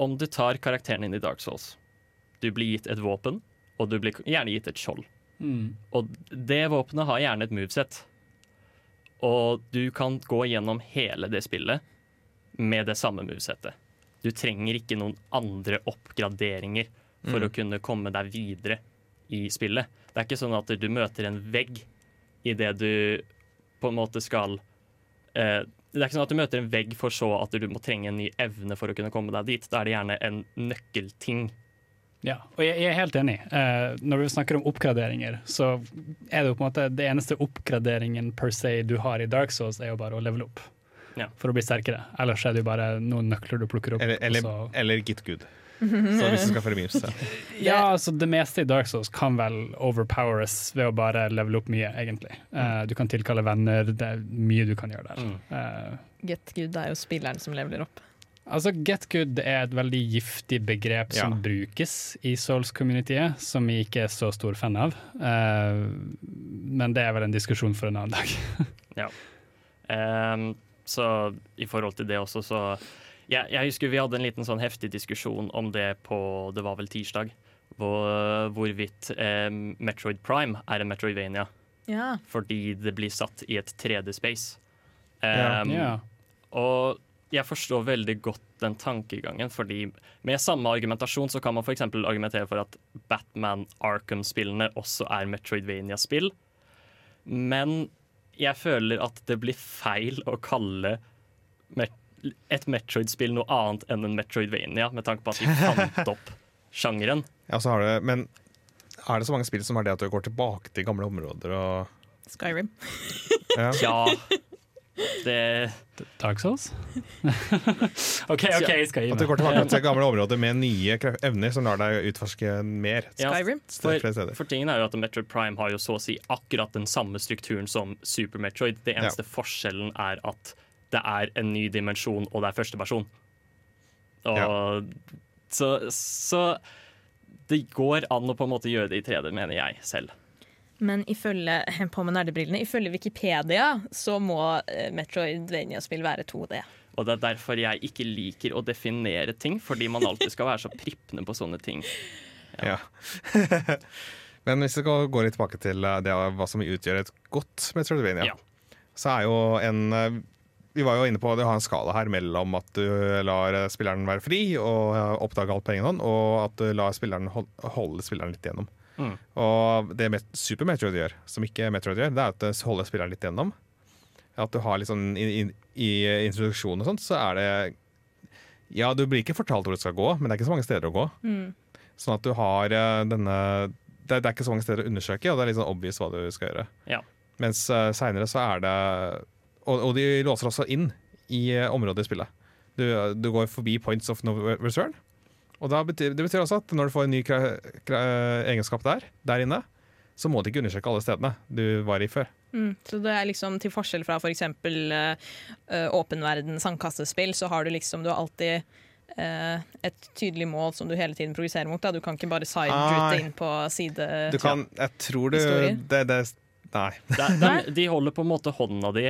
om du tar karakteren inn i Dark Souls, du blir gitt et våpen, og du blir gjerne gitt et skjold. Mm. Og det våpenet har gjerne et moveset. Og du kan gå gjennom hele det spillet med det samme movesettet. Du trenger ikke noen andre oppgraderinger for å kunne komme deg videre i spillet. Det er ikke sånn at du møter en vegg idet du på en måte skal eh, det er ikke sånn at du møter en vegg for så at du må trenge en ny evne for å kunne komme deg dit. Da er det gjerne en nøkkelting. Ja, og jeg, jeg er helt enig. Uh, når vi snakker om oppgraderinger, så er det jo på en måte det eneste oppgraderingen per se du har i Dark Souls, er jo bare å levele opp. Ja. For å bli sterkere. Ellers er det jo bare noen nøkler du plukker opp. Eller, eller, og så- eller Git Good. Så hvis du skal følge memes. Ja. Ja, altså Det meste i Dark Souls kan vel overpowers ved å bare levele opp mye, egentlig. Uh, du kan tilkalle venner, det er mye du kan gjøre der. Mm. Eh, Get good er jo spilleren som leveler opp. Altså Get good er et veldig giftig begrep som Ja. brukes i Souls-communityet, som jeg ikke er så stor fan av. Uh, men det er vel en diskusjon for en annen dag. Ehm, så i forhold til det også, så jeg, jeg husker vi hadde en liten sånn heftig diskusjon om det på Det var vel tirsdag. Hvor, hvorvidt eh, Metroid Prime er en Metroidvania Ja. fordi det blir satt i et 3D-space. Ja. Ehm, Ja. Og jeg forstår veldig godt den tankegangen, fordi med samme argumentasjon så kan man f.eks. argumentere for at Batman Arkham-spillene også er Metroidvania-spill. Men jeg føler at det blir feil å kalle et Metroid-spill noe annet enn en Metroidvania, med tanke på at de fant opp sjangeren. Ja, så har det, men er det så mange spill som har det at du går tilbake til gamle områder og Skyrim. ja. Ja, det Dark Souls? OK, OK, jeg skal gi At du går tilbake til gamle områder med nye evner som lar deg utforske mer. Skyrim. For, for tingen er jo at Metroid Prime har jo så å si akkurat den samme strukturen som Super Metroid. Det eneste forskjellen er at det er en ny dimensjon, og det er førsteperson. Og så, så det går an å på en måte gjøre det i 3D, mener jeg selv. Men ifølge på med nerdebrillene, ifølge Wikipedia så må eh, Metroidvania-spill være 2D. Og det er derfor jeg ikke liker å definere ting, fordi man alltid skal være så prippende på sånne ting. Ja. Men hvis vi skal gå litt tilbake til eh, det, hva som utgjør et godt Metroidvania, Ja. så er jo en eh, Vi var jo inne på at du har en skala her mellom at du lar spilleren være fri og oppdage alt på egen hånd, og at du lar spilleren holde spilleren litt igjennom. Mm. Og det Super Metroid gjør, som ikke Metroid gjør, det er at det holder spilleren litt gjennom. At du har litt sånn i, i, i introduksjonen og sånt, så er det Ja, du blir ikke fortalt hvor du skal gå, men det er ikke så mange steder å gå. Sånn at du har eh, denne det, det er ikke så mange steder å undersøke, og det er litt sånn obvious hva du skal gjøre. Ja. Mens uh, seinere så er det og, og de låser også inn i uh, området i spillet. Du, du går forbi points of no return. Og da betyr, det betyr også at når du får en ny egenskap der, der inne, så må du ikke undersøke alle stedene du var i før. Mm. Så det er liksom til forskjell fra f.eks. Uh, åpen verden sandkassespill, så har du liksom du har alltid uh, et tydelig mål som du hele tiden progresserer mot. Da. Du kan ikke bare side-rute inn på side... Du kan, jeg tror du det, det, Nei. Det, er- de, de holder på en måte hånda di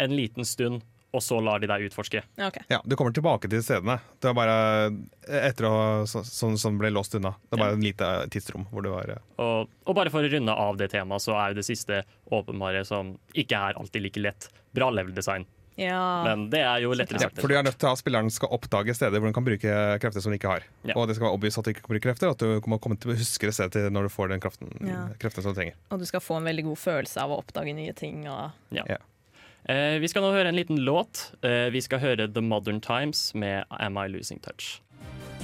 en liten stund, og så lar de deg utforske. Ja. Ja, du kommer tilbake til stedene. Det var bare etter å så, sånn som ble låst unna. Det var bare en lite tidsrom hvor du var eh, Og, og bare for å runde av det temaet, så er jo det siste åpenbare som ikke er alltid like lett. Bra level design. Ja. Men det er jo lettere ja, sagt. For du er nødt til at spilleren skal oppdage steder hvor den kan bruke krefter som den ikke har. Ja. Og det skal være obvious at du ikke kan bruke krefter, at du må komme til å huske det stedet når du får den kraften, Ja. kreften som du trenger. Og du skal få en veldig god følelse av å oppdage nye ting. Og Eh, vi skal nå høre en liten låt. Eh, vi skal høre The Modern Times med Am I Losing Touch.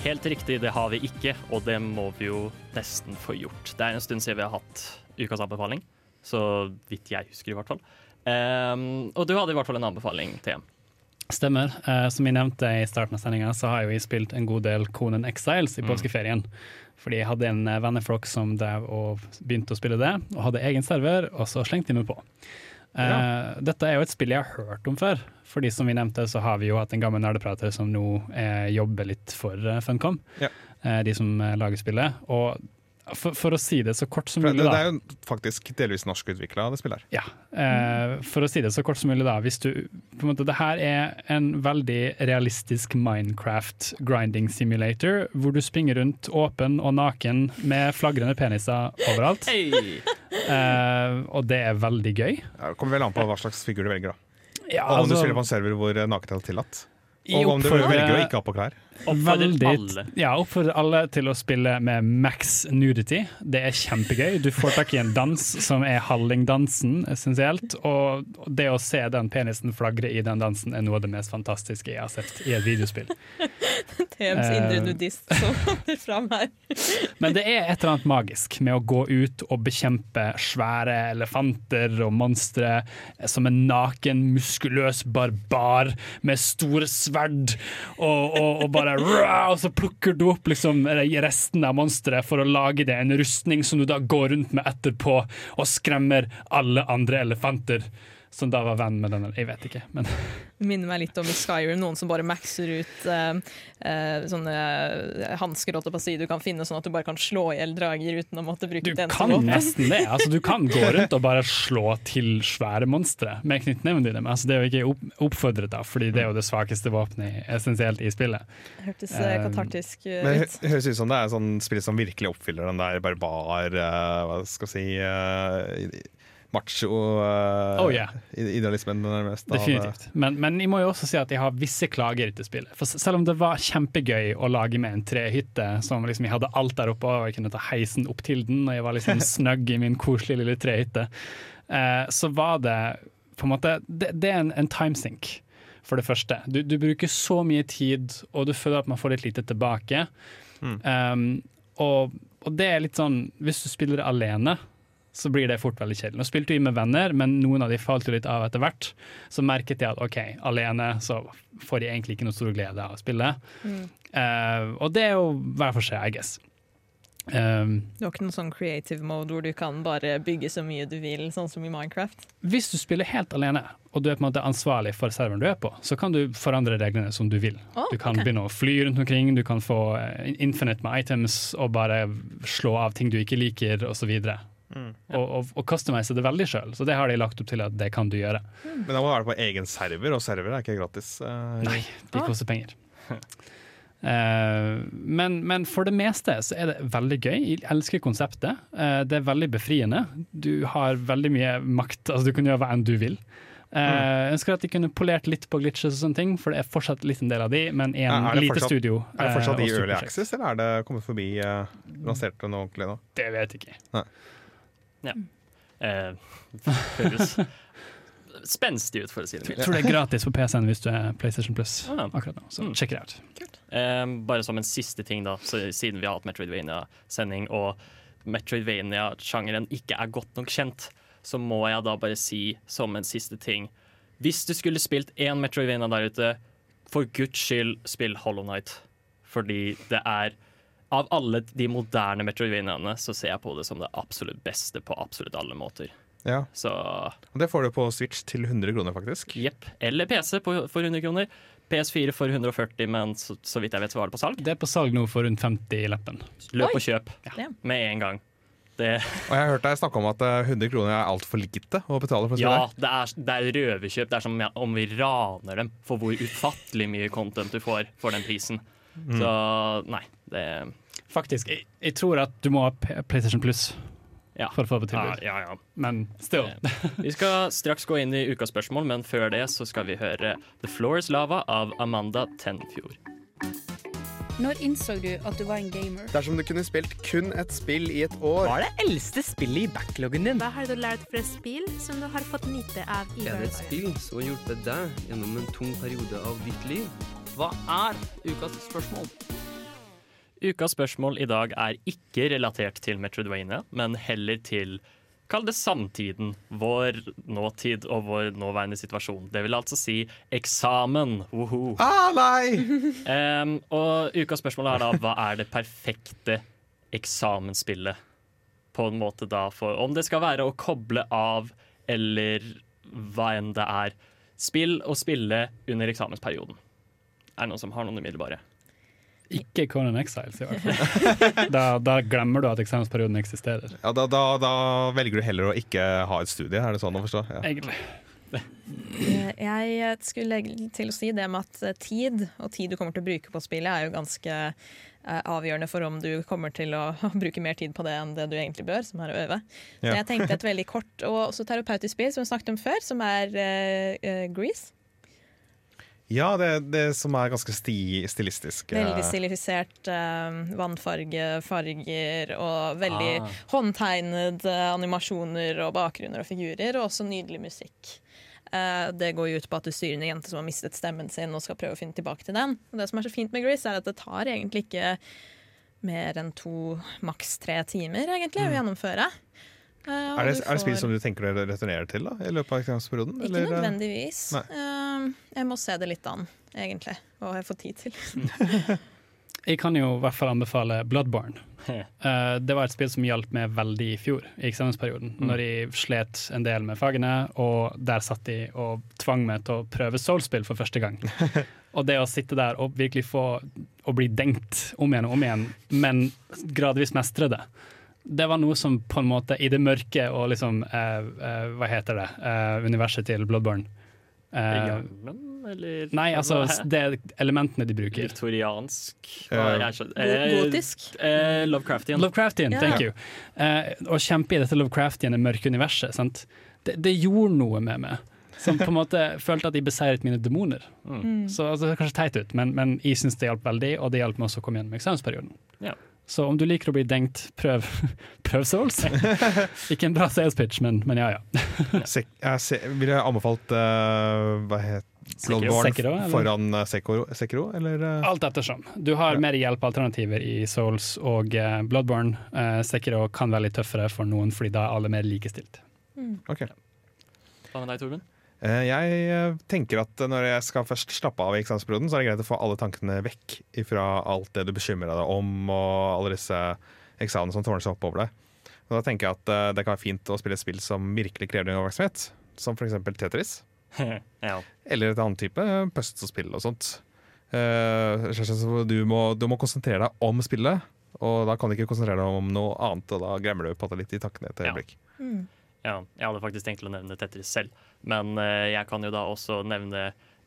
Helt riktig, det har vi ikke, og det må vi jo nesten få gjort. Det er en stund siden vi har hatt ukas anbefaling, så vidt jeg husker i hvert fall. Um, og du hadde i hvert fall en anbefaling, TM. Stemmer. Uh, som jeg nevnte i starten av sendinga, så har jeg jo spilt en god del Conan Exiles i påskeferien. Fordi jeg hadde en eh, venneflokk som drev og begynte å spille det, og hadde egen server, og så slengte de meg på. Eh, Dette er jo et spill jeg har hørt om før. Fordi som vi nevnte, så har vi jo hatt en gammel nerdeprater som nå eh, jobber litt for eh, Funcom. Ja. Eh, de som eh, lager spillet. Og for, for å si det så kort som mulig, det, da. det er jo faktisk delvis norskutvikla, det spillet her. Ja, eh, for å si det så kort som mulig da Hvis du, på en måte, Det her er en veldig realistisk Minecraft grinding simulator, hvor du springer rundt åpen og naken med flagrende peniser overalt. Hei! Eh, og det er veldig gøy. Ja, Det kommer vel an på hva slags figur du velger. da Ja, Og om du altså, spiller på en server hvor eh, nakenhet er tillatt. Og om du velger å ikke ha på klær. Oppfordrer alle. ja, oppfordrer alle til å spille med max nudity. Det er kjempegøy. Du får tak i en dans som er hallingdansen, essensielt. Og det å se den penisen flagre i den dansen er noe av det mest fantastiske jeg har sett i et videospill. TMs Eh. indre nudist som kommer fram her. Men det er et eller annet magisk med å gå ut og bekjempe svære elefanter og monstre som en naken, muskuløs barbar med store sverd, og, og, og bare rah, Og så plukker du opp liksom resten av monsteret for å lage det en rustning som du da går rundt med etterpå og skremmer alle andre elefanter. Som da var venn med denne, jeg vet ikke, men Minner meg litt om i Skyrim, noen som bare maxer ut uh, uh, sånne hansker på å si, du kan finne, sånn at du bare kan slå i hjel drager uten å måtte bruke Du et eneste kan våpen. nesten det. Altså, du kan gå rundt og bare slå til svære monstre med knyttneven dine. Men altså, det er jo ikke oppfordret, da, fordi det er jo det svakeste våpenet essensielt i spillet. Hørtes eh, Um, katartisk ut. Men det ut. høres ut som det er sånn spill som virkelig oppfyller den der barbar eh, Hva skal jeg si eh, Macho eh, Oh, yeah. Definitivt. Men, men jeg må jo også si at jeg har visse klager til spillet. For selv om det var kjempegøy å lage med en trehytte, som liksom jeg hadde alt der oppe, og jeg kunne ta heisen opp til den, og jeg var liksom snøgg i min koselige lille trehytte, uh, så var det på en måte Det, det er en, en timesink, for det første. Du, du bruker så mye tid, og du føler at man får litt lite tilbake. Um, og, og det er litt sånn Hvis du spiller alene, så blir det fort veldig kjedelig. Nå spilte vi med venner, men noen av de falt jo litt av etter hvert. Så merket jeg at OK, alene så får de egentlig ikke noe stor glede av å spille. Eh, og det er jo hver for seg, I guess. Um, Du har ikke noen sånn creative mode hvor du kan bare bygge så mye du vil, sånn som i Minecraft. hvis du spiller helt alene, og du er på en måte ansvarlig for serveren du er på, så kan du forandre reglene som du vil. Oh, Du kan okay. begynne å fly rundt omkring, du kan få eh, infinite med items og bare slå av ting du ikke liker, osv. Mm. Og, og, og customize det veldig sjøl, så det har de lagt opp til at det kan du gjøre. Men da må det være på egen server, og server er ikke gratis. Uh, Nei, de Ah. koster penger. uh, men, men for det meste så er det veldig gøy. Jeg elsker konseptet. Uh, det er veldig befriende. Du har veldig mye makt. Altså, du kan gjøre hva enn du vil. Eh, Jeg ønsker at de kunne polert litt på glitches og sånne ting, for det er fortsatt litt en del av de, men i en lite fortsatt- studio. Er det fortsatt i Early. Access, eller er det kommet forbi uh, lansert noe ordentlig nå? Det vet jeg ikke. Eh, høres spenstig ut, for å si det mildt. tror det er gratis på PC-en hvis du er PlayStation Plus Ah. akkurat nå, så Mm. det ut. Eh, bare som en siste ting, da, så, siden vi har hatt Metroidvania-sending og Metroidvania-sjangeren ikke er godt nok kjent, så må jeg da bare si som en siste ting Hvis du skulle spilt én Metroidvania der ute, for guds skyld, spill Hollow Night. Fordi det er Av alle de moderne Metroidvaniaene så ser jeg på det som det absolutt beste på absolutt alle måter. Ja, Så og Det får du på Switch til 100 kroner, faktisk. jepp. Eller PC på, for 100 kroner. PS4 for 140, men så, så vidt jeg vet så var det på salg. Det er på salg nå for rundt 50 i leppen. Løp Oi. og kjøp Ja. med en gang. Det, Og jeg har hørt deg snakke om at eh, 100 kroner er altfor lite å betale for ja, det er, det er røverkjøp. Det er som om vi raner dem for hvor ufattelig mye content du får for den prisen. Mm. Så nei, det Faktisk, jeg, jeg tror at du må ha PlayStation Plus Ja. for å få det på ja, tilbud. ja, ja. Men still. Vi skal straks gå inn i ukas spørsmål, men før det så skal vi høre The Floor is Lava av Amanda Tenfjord. Når innså du at du var en gamer? Dersom du kunne spilt kun et spill i et år, Hva er det eldste spillet i backloggen din? Hva har du lært fra spill som du har fått nyte av i Er det et spill som har hjulpet deg gjennom en tung periode av ditt liv? Hva er ukas spørsmål? Ukas spørsmål i dag er ikke relatert til Metroidvania, men heller til Kall det samtiden, vår nåtid og vår nåværende situasjon. Det vil altså si eksamen. Woho. Ah, nei! um, og ukas spørsmål er da hva er det perfekte eksamensspillet? På en måte da for Om det skal være å koble av, eller hva enn det er. Spill og spille under eksamensperioden. Er det noen som har noen umiddelbare? Ikke Conan Exiles, i hvert fall. Da, da glemmer du at eksamensperioden eksisterer. Ja, da, da, da velger du heller å ikke ha et studie, er det sånn å forstå? Ja. Egentlig. Eh, Jeg skulle legge til å si det med at eh, tid, og tid du kommer til å bruke på spillet, er jo ganske eh, avgjørende for om du kommer til å bruke mer tid på det enn det du egentlig bør, som er å øve. Så jeg tenkte et veldig kort og også terapeutisk spill som vi snakket om før, som er uh, Grease. Ja, det, det som er ganske sti, stilistisk. eh, Veldig stilisert eh, vannfarge, farger og veldig Ah. håndtegnede animasjoner og bakgrunner og figurer, og også nydelig musikk. Eh, det går jo ut på at du styrer en jente som har mistet stemmen sin og skal prøve å finne tilbake til den. Og det som er så fint med Gris, er at det tar egentlig ikke mer enn to, maks tre timer egentlig å Mm. gjennomføre. Eh, Er det, er det spill som du tenker dere returnerer til da, i løpet av eksamensperioden? Ikke eh? nødvendigvis. Nei. Jeg må se det litt an, egentlig. Hva jeg får tid til. Jeg kan jo i hvert fall anbefale Bloodborne. Uh, det var et spill som hjalp meg veldig i fjor, i eksamensperioden, Mm. når jeg slet en del med fagene, og der satt de og tvang meg til å prøve Soul-spill for første gang. og det å sitte der og virkelig få å bli dengt om igjen og om igjen, men gradvis mestre det. Det var noe som på en måte i det mørke og liksom uh, uh, Hva heter det? Eh, universet til Bloodborne. Eh, Hjelmen, eller Nei, altså det er elementene de bruker. Viktoriansk Eh, gotisk? Eh, Lovecraftian. Lovecraftian, thank you. Eh, å kjempe i dette Lovecraftiane mørke universet, sant? Det, det gjorde noe med meg. Som på en måte følte at jeg beseiret mine demoner. Mm. Så altså, Det er kanskje teit ut, men, men jeg syns det hjalp veldig, og det hjalp meg også å komme gjennom eksamensperioden. Ja. Så om du liker å bli dengt, prøv, prøv Souls. Ikke en bra sales pitch, men, men ja ja. Sek jeg se ville jeg anbefalt uh, hva het Bloodborne Sekiro, foran eh, Sekiro, Sekiro, eller? eh? Alt ettersom. Du har mer hjelpealternativer i Souls og Bloodborne. Uh, Sekiro kan være litt tøffere for noen, fordi da er alle mer likestilt. Ok. Hva med deg, Torben? Eh, Jeg eh, tenker at når jeg skal først slappe av i eksamensperioden, så er det greit å få alle tankene vekk fra alt det du bekymrer deg om, og alle disse eksamene som tårner seg opp over deg. Og da tenker jeg at eh, det kan være fint å spille et spill som virkelig krever din oppmerksomhet, som f.eks. Tetris. ja. Eller et annet type puzzle-spill og sånt. Eh, du, må, du må konsentrere deg om spillet, og da kan du ikke konsentrere deg om noe annet, og da glemmer du på det litt i tankene et øyeblikk. Ja, jeg hadde faktisk tenkt å nevne Tetris selv, men eh, jeg kan jo da også nevne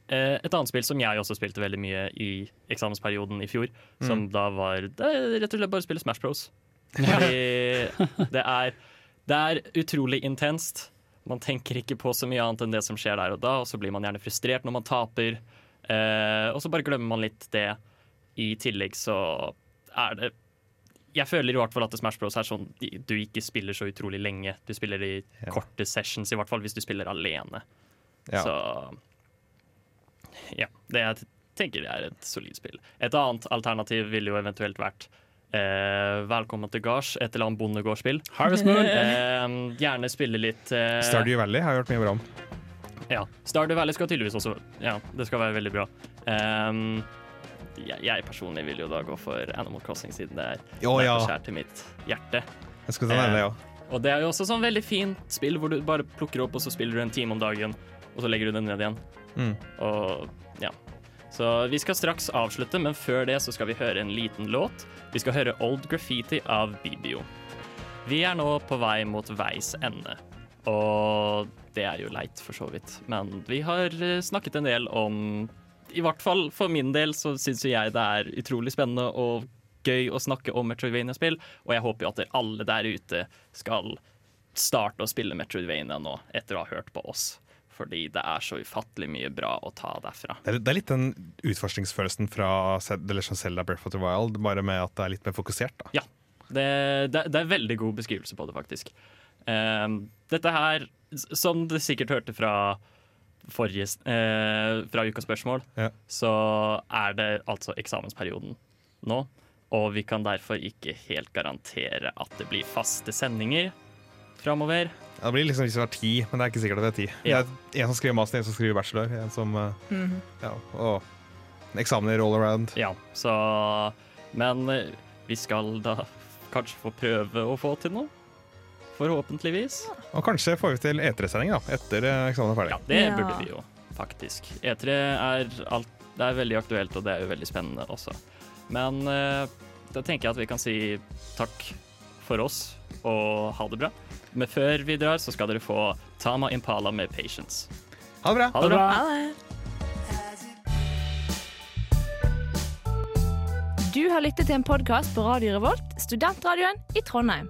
eh, et annet spill som jeg også spilte veldig mye i eksamensperioden i fjor, som Mm. da var det rett og slett bare å spille Smash Bros. Fordi det er, det er utrolig intenst. Man tenker ikke på så mye annet enn det som skjer der og da, og så blir man gjerne frustrert når man taper. Eh, og så bare glemmer man litt det. I tillegg så er det Jeg føler i hvert fall at Smash Bros er sånn du ikke spiller så utrolig lenge. Du spiller i korte sessions, i hvert fall hvis du spiller alene. Ja. Så ja. Det jeg tenker er et solid spill. Et annet alternativ ville jo eventuelt vært eh, Velkommen til gards, et eller annet bondegårdsspill. Harvest Moon. Eh, gjerne spille litt eh, Stardew Valley har jeg hørt mye bra om. ja. Stardew Valley skal tydeligvis også Ja, det skal være veldig bra. Um, jeg, jeg personlig vil jo da gå for Animal Crossing, siden det er Å, ja. skjært til mitt hjerte. Jeg skulle ta det, ja. Eh, og det er jo også sånn veldig fint spill hvor du bare plukker opp, og så spiller du en time om dagen, og så legger du den ned igjen. Mm. Og ja. Så vi skal straks avslutte, men før det så skal vi høre en liten låt. Vi skal høre Old Graffiti av Bibio. Vi er nå på vei mot veis ende. Og det er jo leit, for så vidt. Men vi har eh, snakket en del om I hvert fall for min del så syns jeg det er utrolig spennende og gøy å snakke om Metroidvania-spill, og jeg håper jo at alle der ute skal starte å spille Metroidvania nå, etter å ha hørt på oss. Fordi det er så ufattelig mye bra å ta derfra. Det er, det er litt den utforskningsfølelsen fra The Legend Zelda Breath of the Wild, bare med at det er litt mer fokusert. da. Ja. Det, det, det er veldig god beskrivelse på det, faktisk. Um, dette her, som du sikkert hørte fra forrige eh, fra ukas spørsmål, Ja. så er det altså eksamensperioden nå. Og vi kan derfor ikke helt garantere at det blir faste sendinger framover. Det blir liksom hvis det var ti, men det er ikke sikkert at det er ti. Ja. Det er en som skriver master, en som skriver bachelor. En som, mm -hmm. ja, og eksamener all around. Ja, så Men vi skal da kanskje få prøve å få til noe. Forhåpentligvis. Og kanskje får vi til E3-sending da, etter eh, eksamen er ferdig. Ja, det burde vi jo, faktisk. E3 er, alt, det er veldig aktuelt, og det er jo veldig spennende også. Men eh, da tenker jeg at vi kan si takk for oss og ha det bra. Men før vi drar, så skal dere få Tama Impala med 'Patience'. Ha det bra! Ha det bra. Ha det. Du har lyttet til en podkast på Radio Revolt, studentradioen i Trondheim.